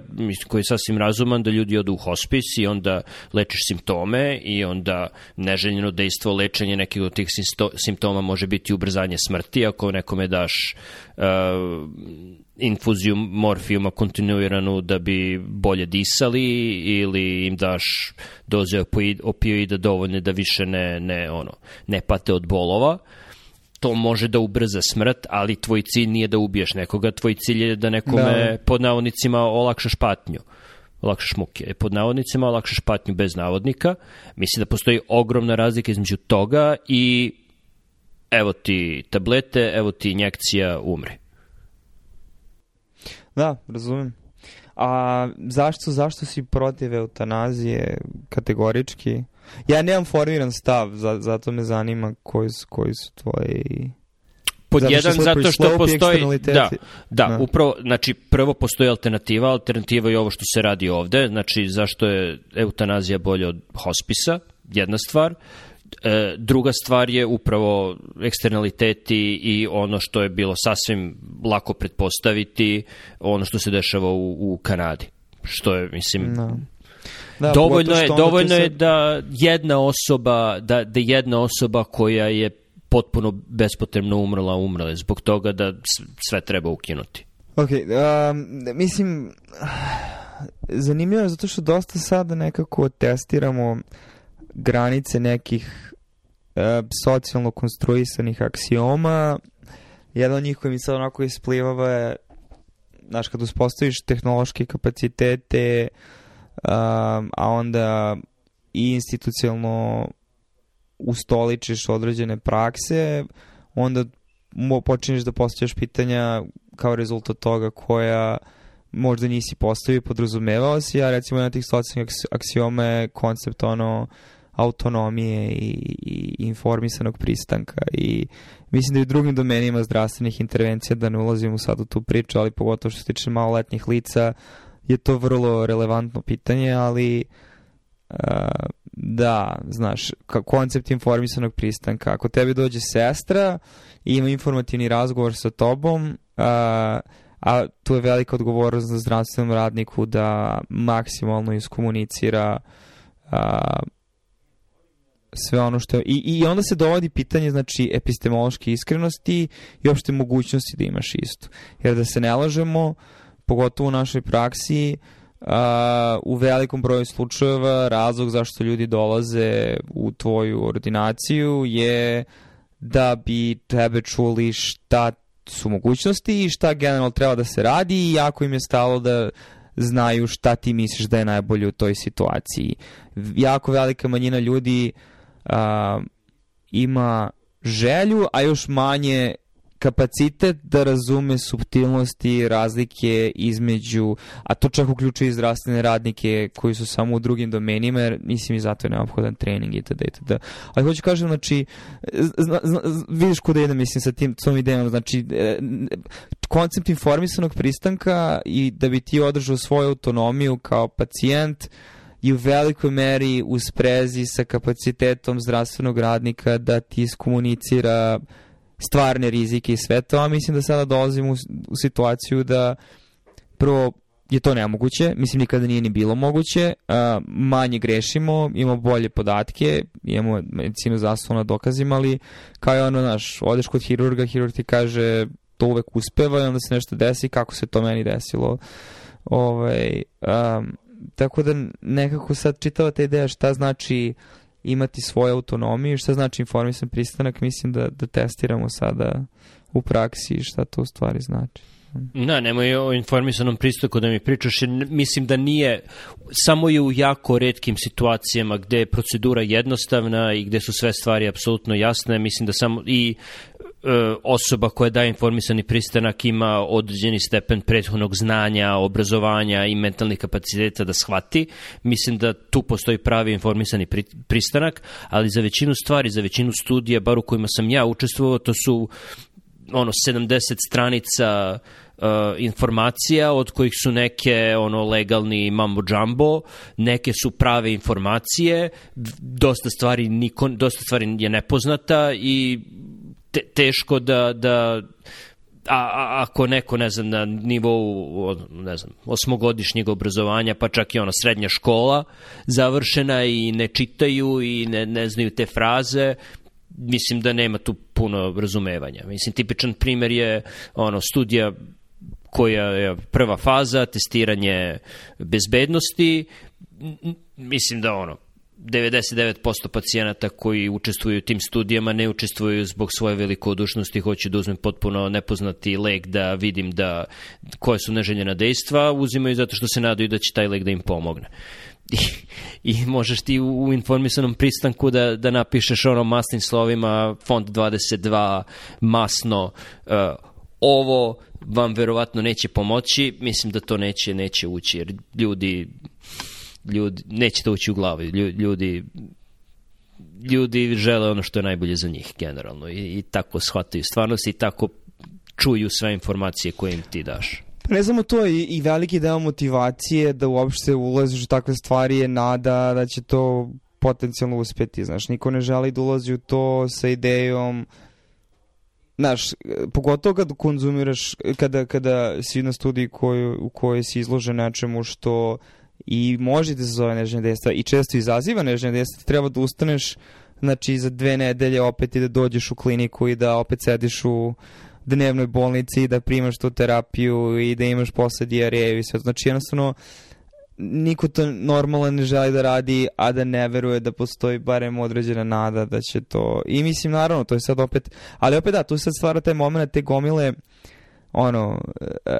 Speaker 2: koji je sasvim razuman, da ljudi odu u hospis i onda lečiš simptome i onda neželjeno dejstvo lečenje nekih od tih simptoma može biti ubrzanje smrti ako nekome daš Uh, infuziju morfijuma kontinuiranu da bi bolje disali ili im daš doze opioida dovoljne da više ne, ne, ono, ne pate od bolova to može da ubrza smrt, ali tvoj cilj nije da ubiješ nekoga, tvoj cilj je da nekome da. pod navodnicima olakšaš patnju. Olakšaš muke. E, pod navodnicima olakšaš patnju bez navodnika. Mislim da postoji ogromna razlika između toga i evo ti tablete, evo ti injekcija, umri.
Speaker 1: Da, razumem. A zašto, zašto si protiv eutanazije kategorički? Ja nemam formiran stav, za, zato me zanima koji su, koji su tvoji...
Speaker 2: Pod zato jedan, zato što postoji... Da, da, da, upravo, znači, prvo postoji alternativa, alternativa je ovo što se radi ovde, znači, zašto je eutanazija bolje od hospisa, jedna stvar. E, druga stvar je upravo eksternaliteti i ono što je bilo sasvim lako pretpostaviti, ono što se dešava u, u Kanadi. Što je, mislim, no. Da. da, dovoljno je, dovoljno se... je da jedna osoba, da, da jedna osoba koja je potpuno bespotrebno umrla, umrla zbog toga da sve treba ukinuti.
Speaker 1: Ok, um, mislim, [sighs] zanimljivo je zato što dosta sada nekako testiramo uh, granice nekih e, socijalno konstruisanih aksioma. Jedan od njih koji mi sad onako isplivava je, znaš, kad uspostaviš tehnološke kapacitete, a, a onda i institucionalno ustoličiš određene prakse, onda počinješ da postavljaš pitanja kao rezultat toga koja možda nisi postavio i podrazumevao si, a recimo na tih socijalnih aksioma je koncept ono autonomije i, i informisanog pristanka i mislim da i u drugim domenima zdravstvenih intervencija da ne ulazim u sad u tu priču, ali pogotovo što se tiče maloletnih lica je to vrlo relevantno pitanje, ali uh, da, znaš, ka, koncept informisanog pristanka. Ako tebi dođe sestra i ima informativni razgovor sa tobom, uh, a tu je velika odgovornost za zdravstvenom radniku da maksimalno iskomunicira uh, sve ono što je, i, i onda se dovodi pitanje znači epistemološke iskrenosti i opšte mogućnosti da imaš isto jer da se ne lažemo pogotovo u našoj praksi a, u velikom broju slučajeva razlog zašto ljudi dolaze u tvoju ordinaciju je da bi tebe čuli šta su mogućnosti i šta generalno treba da se radi i ako im je stalo da znaju šta ti misliš da je najbolje u toj situaciji. Jako velika manjina ljudi uh, a, ima želju, a još manje kapacitet da razume subtilnosti, i razlike između, a to čak uključuje i zdravstvene radnike koji su samo u drugim domenima, jer mislim i zato je neophodan trening i tada i tada. Ali hoću kažem, znači, zna, zna, vidiš kuda idem, mislim, sa tim, tom idejom, znači, e, koncept informisanog pristanka i da bi ti održao svoju autonomiju kao pacijent, i u velikoj meri u sprezi sa kapacitetom zdravstvenog radnika da ti iskomunicira stvarne rizike i sve to, a mislim da sada dolazimo u, u situaciju da prvo je to nemoguće, mislim nikada nije ni bilo moguće, a, manje grešimo, imamo bolje podatke, imamo medicinu zasnovanu na dokazima, ali kao je ono, naš, odeš kod hirurga, hirurg ti kaže to uvek uspeva i onda se nešto desi, kako se to meni desilo. Ovaj, um, tako da nekako sad čitava ta ideja šta znači imati svoju autonomiju i šta znači informisan pristanak, mislim da, da testiramo sada u praksi šta to u stvari znači.
Speaker 2: Na, da, nemoj o informisanom pristupu da mi pričaš, mislim da nije, samo je u jako redkim situacijama gde je procedura jednostavna i gde su sve stvari apsolutno jasne, mislim da samo, i E, osoba koja daje informisani pristanak ima određeni stepen prethodnog znanja, obrazovanja i mentalnih kapaciteta da shvati. Mislim da tu postoji pravi informisani pristanak, ali za većinu stvari, za većinu studija, bar u kojima sam ja učestvovao, to su ono 70 stranica uh, informacija od kojih su neke ono legalni mambo jumbo, neke su prave informacije, dosta stvari niko, dosta stvari je nepoznata i te, teško da, da a, a, ako neko, ne znam, na nivou, ne znam, osmogodišnjeg obrazovanja, pa čak i ono srednja škola završena i ne čitaju i ne, ne znaju te fraze, mislim da nema tu puno razumevanja. Mislim, tipičan primer je ono, studija koja je prva faza, testiranje bezbednosti, mislim da ono, 99% pacijenata koji učestvuju u tim studijama ne učestvuju zbog svoje velikodušnosti, hoće da uzmem potpuno nepoznati lek da vidim da koje su neželjena dejstva, uzimaju zato što se nadaju da će taj lek da im pomogne. I, i možeš ti u, u informisanom pristanku da, da napišeš ono masnim slovima font 22 masno uh, ovo vam verovatno neće pomoći, mislim da to neće neće ući jer ljudi ljudi, neće to ući u glavu, ljudi ljudi žele ono što je najbolje za njih generalno i, i tako shvataju stvarnost i tako čuju sve informacije koje im ti daš.
Speaker 1: Pa ne samo to, i, i veliki deo motivacije da uopšte ulaziš u takve stvari je nada da će to potencijalno uspeti, znaš, niko ne želi da ulazi u to sa idejom Znaš, pogotovo kad konzumiraš, kada, kada si na studiji koju, u kojoj si izložen nečemu što uh, i može da se zove neželja dejstva i često izaziva neželja dejstva, treba da ustaneš znači za dve nedelje opet i da dođeš u kliniku i da opet sediš u dnevnoj bolnici i da primaš tu terapiju i da imaš posle dijareju i sve. Znači jednostavno niko to normalno ne želi da radi, a da ne veruje da postoji barem određena nada da će to... I mislim, naravno, to je sad opet... Ali opet da, tu sad stvara taj moment te gomile uh, ono e,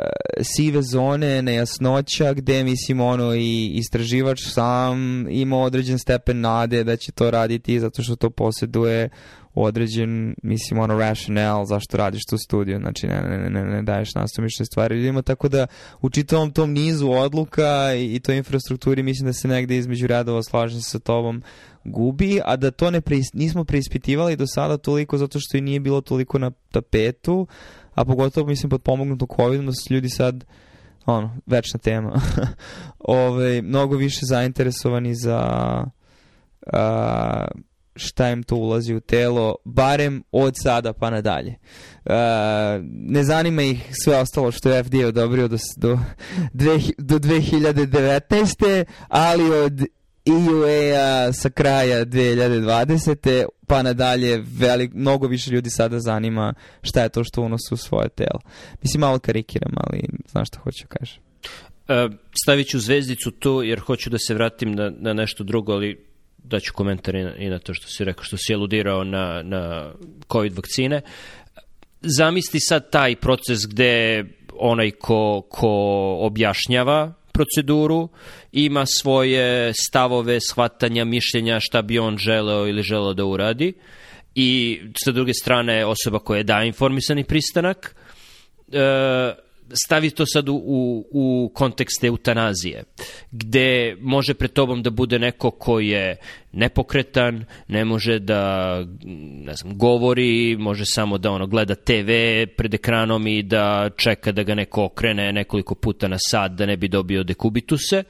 Speaker 1: sive zone, nejasnoća gde mislim ono i istraživač sam ima određen stepen nade da će to raditi zato što to posjeduje određen mislim ono rationale zašto radiš tu studiju znači ne, ne, ne, ne daješ nastumišne stvari ljudima tako da u čitavom tom nizu odluka i, i toj infrastrukturi mislim da se negde između radova slažem sa tobom gubi, a da to ne preis, nismo preispitivali do sada toliko zato što i nije bilo toliko na tapetu a pogotovo mislim pod pomognuto COVID-om da su ljudi sad ono, večna tema [laughs] Ove, mnogo više zainteresovani za a, šta im to ulazi u telo, barem od sada pa nadalje. Uh, ne zanima ih sve ostalo što je FDA odobrio do, [laughs] do, dve, do 2019. ali od i UA sa kraja 2020. pa nadalje velik, mnogo više ljudi sada zanima šta je to što unosu u svoje telo. Mislim, malo karikiram, ali znaš što hoću da kažem.
Speaker 2: E, stavit ću zvezdicu tu jer hoću da se vratim na, na nešto drugo, ali daću komentar i na, i na to što si rekao, što si aludirao na, na COVID vakcine. Zamisli sad taj proces gde onaj ko, ko objašnjava proceduru, ima svoje stavove, shvatanja, mišljenja šta bi on želeo ili želeo da uradi i sa druge strane osoba koja daje informisani pristanak, e, stavi to sad u, u, u kontekst eutanazije, gde može pred tobom da bude neko ko je nepokretan, ne može da ne znam, govori, može samo da ono gleda TV pred ekranom i da čeka da ga neko okrene nekoliko puta na sad da ne bi dobio dekubituse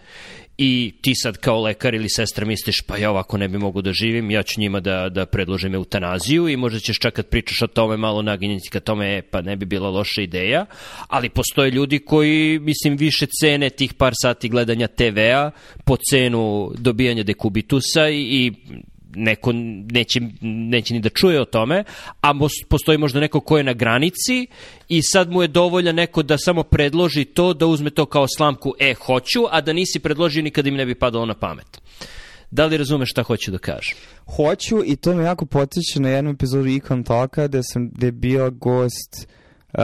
Speaker 2: i ti sad kao lekar ili sestra misliš pa ja ovako ne bi mogu da živim, ja ću njima da, da predložim eutanaziju i možda ćeš čak kad pričaš o tome malo naginjati ka tome, e, pa ne bi bila loša ideja, ali postoje ljudi koji, mislim, više cene tih par sati gledanja TV-a po cenu dobijanja dekubitusa i, i neko neće, neće ni da čuje o tome, a postoji možda neko ko je na granici i sad mu je dovolja neko da samo predloži to, da uzme to kao slamku, e, hoću, a da nisi predložio nikada im ne bi padalo na pamet. Da li razumeš šta hoću da kažem?
Speaker 1: Hoću i to me jako potiče na jednu epizodu Econ Talka gde, sam, gde je bio gost uh,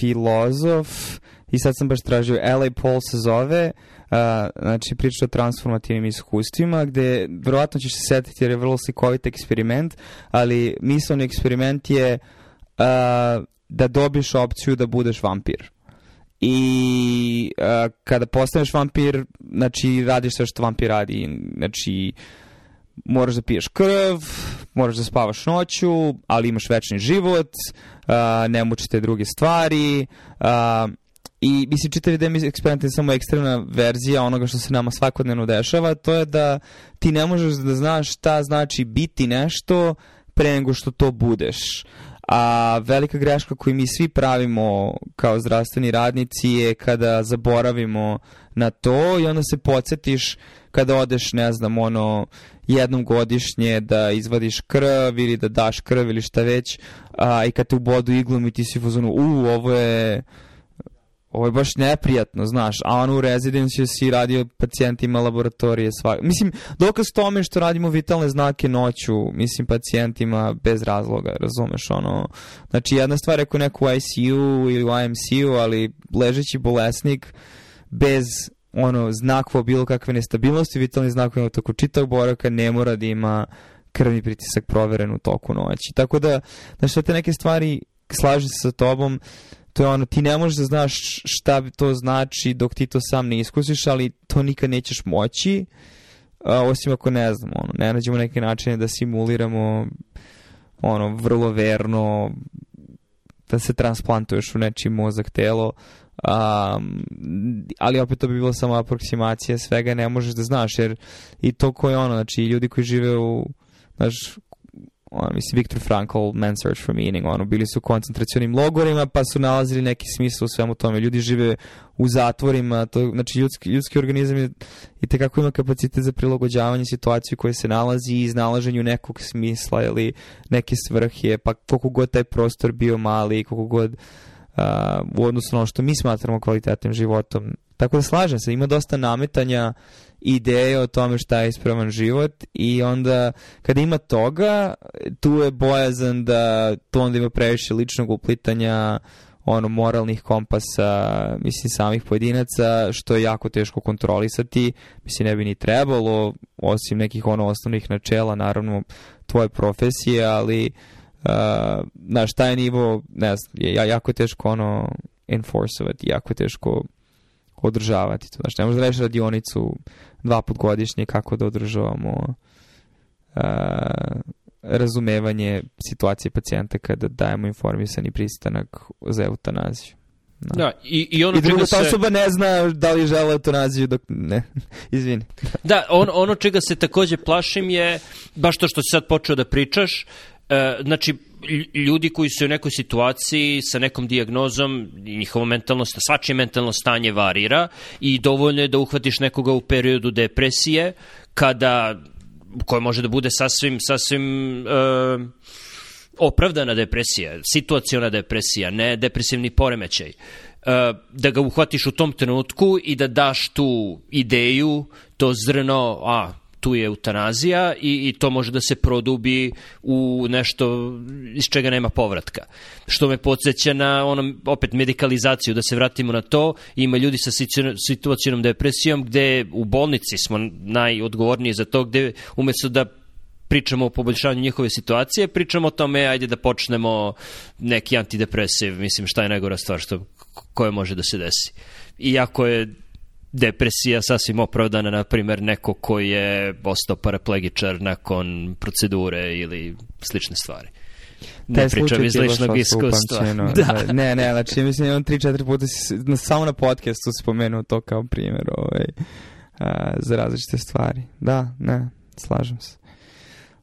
Speaker 1: filozof i sad sam baš tražio, L.A. Paul se zove, uh, a, znači priča o transformativnim iskustvima gde verovatno ćeš se setiti jer je vrlo slikovit eksperiment, ali misleni eksperiment je a, da dobiješ opciju da budeš vampir. I a, kada postaneš vampir, znači radiš sve što vampir radi, znači moraš da piješ krv, moraš da spavaš noću, ali imaš večni život, a, ne mučite druge stvari, a, I mislim, čitavi Demis eksperiment je samo ekstremna verzija onoga što se nama svakodnevno dešava, to je da ti ne možeš da znaš šta znači biti nešto pre nego što to budeš. A velika greška koju mi svi pravimo kao zdravstveni radnici je kada zaboravimo na to i onda se podsjetiš kada odeš, ne znam, ono, jednom godišnje da izvadiš krv ili da daš krv ili šta već a, i kad te ubodu iglom i ti si u fazonu, u, ovo je ovo je baš neprijatno, znaš, a on u rezidenciju si radio pacijentima laboratorije svak. Mislim, dokaz tome što radimo vitalne znake noću, mislim, pacijentima bez razloga, razumeš, ono, znači jedna stvar je ako neko u ICU ili u imc ali ležeći bolesnik bez ono znakova bilo kakve nestabilnosti, vitalni znakovi u toku čitavog boraka ne mora da ima krvni pritisak proveren u toku noći. Tako da, znaš, sve te neke stvari slaže se sa tobom, uh, to je ono, ti ne možeš da znaš šta to znači dok ti to sam ne iskusiš, ali to nikad nećeš moći, a, osim ako ne znam, ono, ne nađemo neke načine da simuliramo ono, vrlo verno da se transplantuješ u nečiji mozak, telo, um, ali opet to bi bilo samo aproksimacija svega, ne možeš da znaš, jer i to ko je ono, znači ljudi koji žive u, znaš, on, mislim, Viktor Frankl, Man Search for Meaning, ono, bili su u koncentracionim logorima, pa su nalazili neki smisl u svemu tome. Ljudi žive u zatvorima, to, znači, ljudski, ljudski organizam je i tekako ima kapacitet za prilagođavanje situaciji u kojoj se nalazi i iznalaženju nekog smisla ili neke svrhe, pa koliko god taj prostor bio mali, koliko god uh, u odnosu na ono što mi smatramo kvalitetnim životom, Tako da slažem se, ima dosta nametanja ideje o tome šta je ispravan život i onda kada ima toga, tu je bojazan da to onda ima previše ličnog uplitanja ono moralnih kompasa, mislim samih pojedinaca, što je jako teško kontrolisati, mislim ne bi ni trebalo, osim nekih ono osnovnih načela, naravno tvoje profesije, ali uh, na šta je nivo, ne znam, je jako teško ono enforceovati jako teško održavati to. Znači, ne možeš da radiš radionicu dva put godišnje kako da održavamo uh, razumevanje situacije pacijenta kada dajemo informisani pristanak za eutanaziju.
Speaker 2: No. Da. da, i, i
Speaker 1: ono I druga
Speaker 2: se...
Speaker 1: osoba ne zna da li žele eutanaziju dok... Ne, [laughs] izvini.
Speaker 2: da, on, ono čega se takođe plašim je, baš to što si sad počeo da pričaš, e, znači, ljudi koji su u nekoj situaciji sa nekom diagnozom, njihovo mentalno, svačije mentalno stanje varira i dovoljno je da uhvatiš nekoga u periodu depresije, kada, koja može da bude sasvim, sasvim uh, opravdana depresija, situaciona depresija, ne depresivni poremećaj. Uh, da ga uhvatiš u tom trenutku i da daš tu ideju, to zrno, a, tu je eutanazija i, i to može da se produbi u nešto iz čega nema povratka. Što me podsjeća na ono, opet medikalizaciju, da se vratimo na to, ima ljudi sa situacijnom depresijom gde u bolnici smo najodgovorniji za to, gde umesto da pričamo o poboljšanju njihove situacije, pričamo o tome, ajde da počnemo neki antidepresiv, mislim šta je najgora stvar što, koja može da se desi. Iako je depresija sasvim opravdana, na primjer, neko koji je ostao paraplegičar nakon procedure ili slične stvari.
Speaker 1: Ne Taj pričam iz ličnog iskustva. [laughs] Da. da. Ne, ne, znači, mislim, on 3-4 puta si, na, samo na podcastu spomenuo to kao primjer ovaj, a, za različite stvari. Da, ne, slažem se.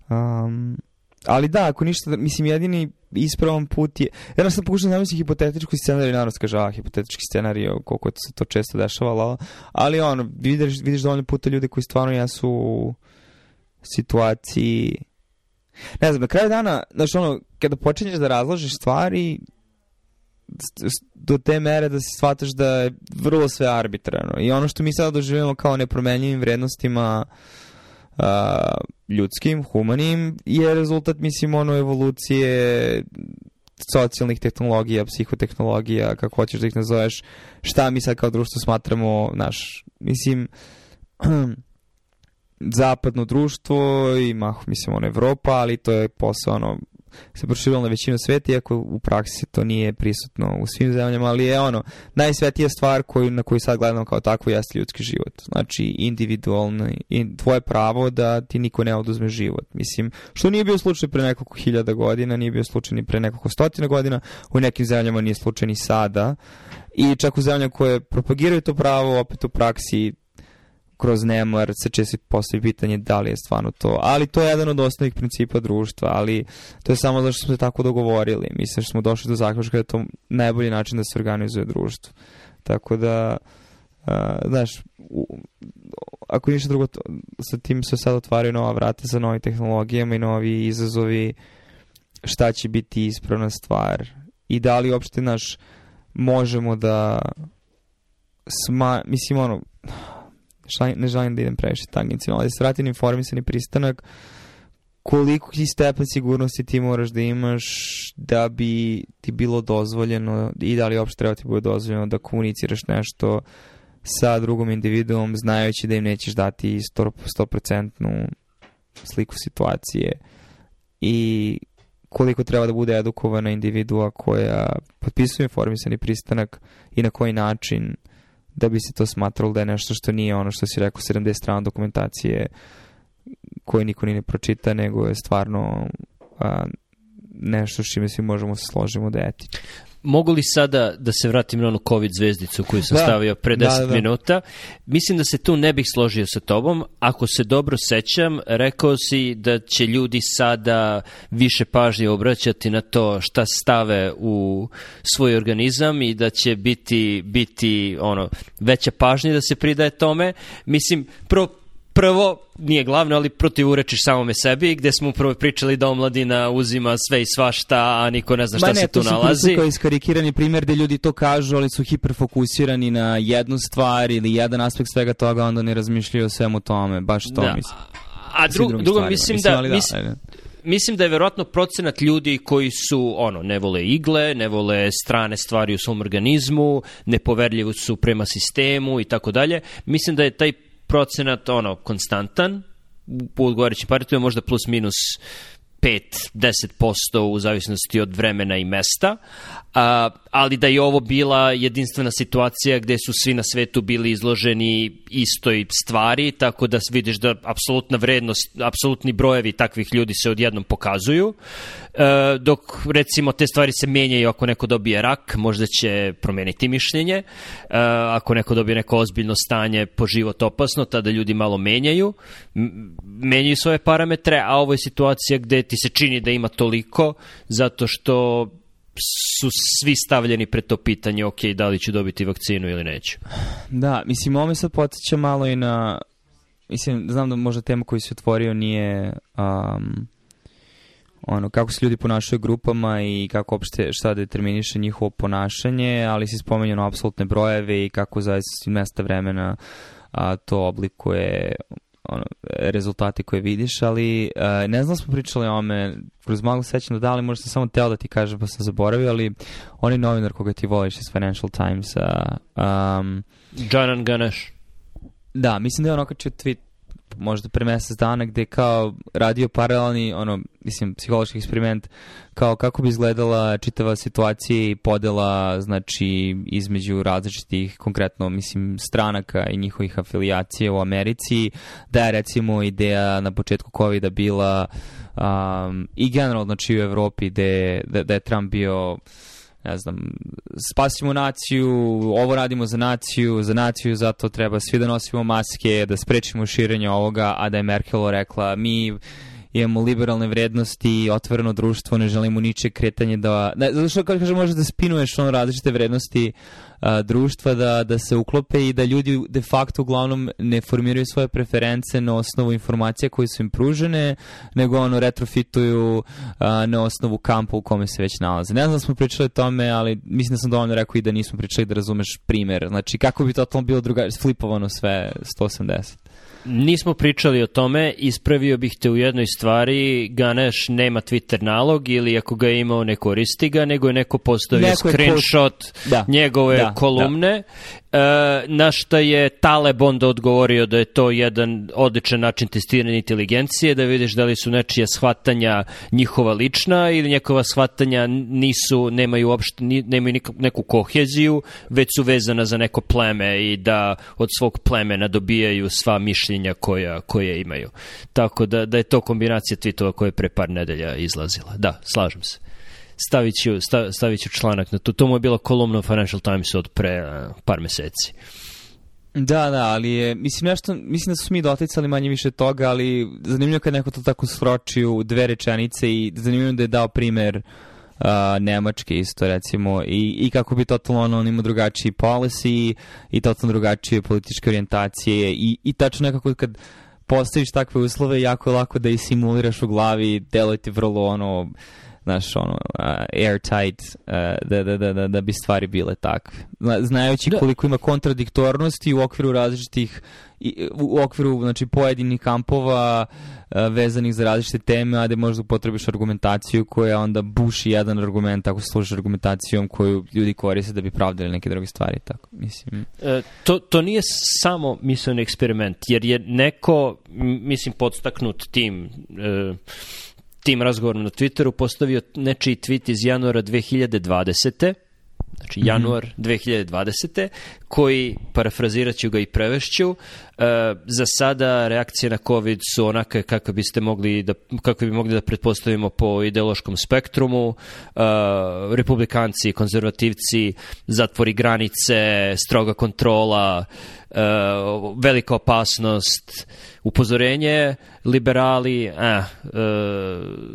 Speaker 1: Um, ali da, ako ništa, mislim, jedini ispravan put je... Ja sam pokušao da zamisliti hipotetički scenarij, naravno kaže, a, hipotetički scenarij, koliko se to često dešava, lala. ali ono, vidiš, vidiš dovoljno puta ljude koji stvarno jesu u situaciji... Ne znam, na kraju dana, znaš, ono, kada počinješ da razlažeš stvari, do te mere da se shvataš da je vrlo sve arbitrarno. I ono što mi sada doživljamo kao nepromenljivim vrednostima, uh, a, ljudskim, humanim, je rezultat, mislim, ono evolucije socijalnih tehnologija, psihotehnologija, kako hoćeš da ih nazoveš, šta mi sad kao društvo smatramo, naš, mislim, [clears throat] zapadno društvo, i ima, mislim, ono, Evropa, ali to je posao, ono, se proširilo na većinu sveta, iako u praksi to nije prisutno u svim zemljama, ali je ono, najsvetija stvar koju, na koju sad gledamo kao takvu jeste ljudski život. Znači, individualno, in, tvoje pravo da ti niko ne oduzme život. Mislim, što nije bio slučaj pre nekoliko hiljada godina, nije bio slučaj ni pre nekoliko stotina godina, u nekim zemljama nije slučaj ni sada. I čak u zemljama koje propagiraju to pravo, opet u praksi kroz nemar se često postavi pitanje da li je stvarno to, ali to je jedan od osnovnih principa društva, ali to je samo zato što smo se tako dogovorili, mislim što da smo došli do zaključka da je to najbolji način da se organizuje društvo. Tako da, uh, znaš, u, ako ništa drugo, to, sa tim se sad otvaraju nova vrata sa novim tehnologijama i novi izazovi, šta će biti ispravna stvar i da li uopšte, naš možemo da sma, mislim, ono, Šta, ne želim da idem previše tangencijalno, ali da se vratim informisani pristanak, koliko ti stepen sigurnosti ti moraš da imaš da bi ti bilo dozvoljeno i da li uopšte treba ti bude dozvoljeno da komuniciraš nešto sa drugom individuom znajući da im nećeš dati 100%, 100 sliku situacije i koliko treba da bude edukovana individua koja potpisuje informisani pristanak i na koji način uh, da bi se to smatralo da je nešto što nije ono što si rekao 70 strana dokumentacije koje niko ni ne pročita, nego je stvarno a, nešto s čime svi možemo se složimo da je etično
Speaker 2: mogu li sada da se vratim na onu COVID zvezdicu koju sam da, stavio pre 10 da, da. minuta? Mislim da se tu ne bih složio sa tobom. Ako se dobro sećam, rekao si da će ljudi sada više pažnje obraćati na to šta stave u svoj organizam i da će biti biti ono veća pažnja da se pridaje tome. Mislim, prvo prvo, nije glavno, ali protivurečiš samome sebi, gde smo upravo pričali da omladina uzima sve i svašta, a niko ne zna šta ne, se tu nalazi. Ma ne, to su
Speaker 1: iskarikirani primjer gde ljudi to kažu, ali su hiperfokusirani na jednu stvar ili jedan aspekt svega toga, onda ne razmišljaju o svemu tome, baš to da. mislim.
Speaker 2: A dru, drugo, stvarima. mislim da-, da... mislim, ajde mislim da je verovatno procenat ljudi koji su ono ne vole igle, ne vole strane stvari u svom organizmu, nepoverljivi su prema sistemu i tako dalje. Mislim da je taj procenat ono, konstantan, u odgovarajućim partijama možda plus minus 5-10% u zavisnosti od vremena i mesta, a ali da je ovo bila jedinstvena situacija gde su svi na svetu bili izloženi istoj stvari, tako da vidiš da apsolutna vrednost, apsolutni brojevi takvih ljudi se odjednom pokazuju, e, dok recimo te stvari se menjaju ako neko dobije rak, možda će promeniti mišljenje, e, ako neko dobije neko ozbiljno stanje po život opasno, tada ljudi malo menjaju, menjaju svoje parametre, a ovo je situacija gde ti se čini da ima toliko, zato što su svi stavljeni pred to pitanje, ok, da li će dobiti vakcinu ili neću.
Speaker 1: Da, mislim, ovo me sad potiče malo i na, mislim, znam da možda tema koju se otvorio nije um, ono, kako se ljudi ponašaju grupama i kako opšte šta determiniše njihovo ponašanje, ali se spomenju na apsolutne brojeve i kako zaista mesta vremena a, to oblikuje ono, rezultate koje vidiš, ali uh, ne znam da smo pričali o ome, kroz malo sećam da li možda sam samo teo da ti kažem pa sam zaboravio, ali on novinar koga ti voliš iz Financial Timesa. Um, ehm,
Speaker 2: Janan Ganesh.
Speaker 1: Da, mislim da je on okačio tweet možda pre mesec dana gde kao radio paralelni, ono, mislim, psihološki eksperiment, kao kako bi izgledala čitava situacija i podela, znači, između različitih, konkretno, mislim, stranaka i njihovih afilijacija u Americi, da je, recimo, ideja na početku kovida bila um, i generalno, znači, u Evropi da, da je Trump bio ne znam, spasimo naciju, ovo radimo za naciju, za naciju zato treba svi da nosimo maske, da sprečimo širenje ovoga, a da je Merkelo rekla mi imamo liberalne vrednosti, otvoreno društvo, ne želimo niče kretanje da... Ne, zato što, kako kažem, možeš da spinuješ ono različite vrednosti a, društva, da, da se uklope i da ljudi de facto uglavnom ne formiraju svoje preference na osnovu informacija koje su im pružene, nego ono retrofituju a, na osnovu kampa u kome se već nalaze. Ne znam da smo pričali o tome, ali mislim da sam dovoljno rekao i da nismo pričali da razumeš primer. Znači, kako bi totalno bilo drugačije, flipovano sve 180.
Speaker 2: Nismo pričali o tome, ispravio bih te u jednoj stvari, Ganeš nema Twitter nalog ili ako ga je imao ne koristi ga, nego je neko postavio neko screenshot da. njegove da, da. kolumne da. E, na šta je Taleb onda odgovorio da je to jedan odličan način testiranja inteligencije, da vidiš da li su nečija shvatanja njihova lična ili njihova shvatanja nisu, nemaju, uopšte, nemaju neku koheziju, već su vezana za neko pleme i da od svog plemena dobijaju sva mišljenja koja, koje imaju. Tako da, da je to kombinacija tweetova koja je pre par nedelja izlazila. Da, slažem se staviću, ću, stav, stavit članak na to. To mu je bila kolumna u Financial Times od pre a, par meseci.
Speaker 1: Da, da, ali je, mislim, nešto, mislim da su mi doticali manje više toga, ali zanimljivo kad neko to tako sroči u dve rečenice i zanimljivo da je dao primer uh, Nemačke isto recimo i, i kako bi totalno ono, on imao drugačiji policy i totalno drugačije političke orijentacije i, i tačno nekako kad postaviš takve uslove jako je lako da i simuliraš u glavi, deluje ti vrlo ono znaš, ono, uh, airtight, uh, da, da, da, da bi stvari bile takve. Znajući da. koliko ima kontradiktornosti u okviru različitih u okviru znači pojedinih kampova a, vezanih za različite teme, ajde možda upotrebiš argumentaciju koja onda buši jedan argument ako služiš argumentacijom koju ljudi koriste da bi pravdili neke druge stvari. Tako, mislim. E,
Speaker 2: to, to nije samo mislen eksperiment, jer je neko, mislim, podstaknut tim e, tim razgovorom na Twitteru postavio nečiji tweet iz januara 2020 znači mhm. januar 2020. koji, parafraziraću ga i prevešću, e, za sada reakcije na COVID su onake kakve biste mogli da, kakve bi mogli da pretpostavimo po ideološkom spektrumu, e, republikanci, konzervativci, zatvori granice, stroga kontrola, e, velika opasnost, upozorenje, liberali, eh, eh,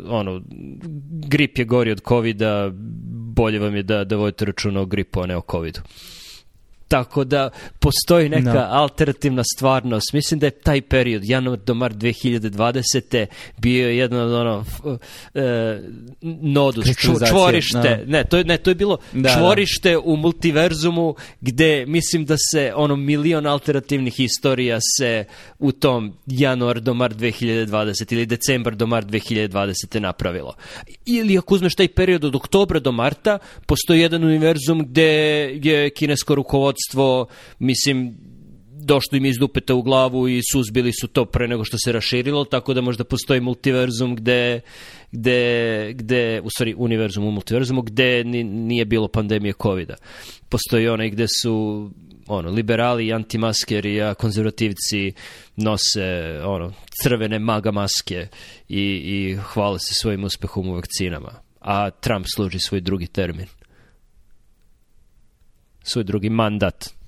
Speaker 2: ono, grip je gori od covid bolje vam je da, da vodite računa o gripu, a ne o covidu. Tako da postoji neka no. Da. alternativna stvarnost. Mislim da je taj period, januar do mart 2020. bio jedan od ono e, nodus, čvorište. No. Da. Ne, to je, ne, to je bilo da, da. čvorište da. u multiverzumu gde mislim da se ono milion alternativnih historija se u tom januar do mart 2020 ili decembar do mart 2020 napravilo. Ili ako uzmeš taj period od oktobra do marta, postoji jedan univerzum gde je kinesko rukovodstvo sredstvo, mislim, došlo im iz dupeta u glavu i suzbili su to pre nego što se raširilo, tako da možda postoji multiverzum gde, gde, gde u stvari univerzum u multiverzumu, gde nije bilo pandemije COVID-a. Postoji onaj gde su ono, liberali i antimaskeri, a konzervativci nose ono, crvene maga maske i, i hvale se svojim uspehom u vakcinama. A Trump služi svoj drugi termin svoj drugi mandat.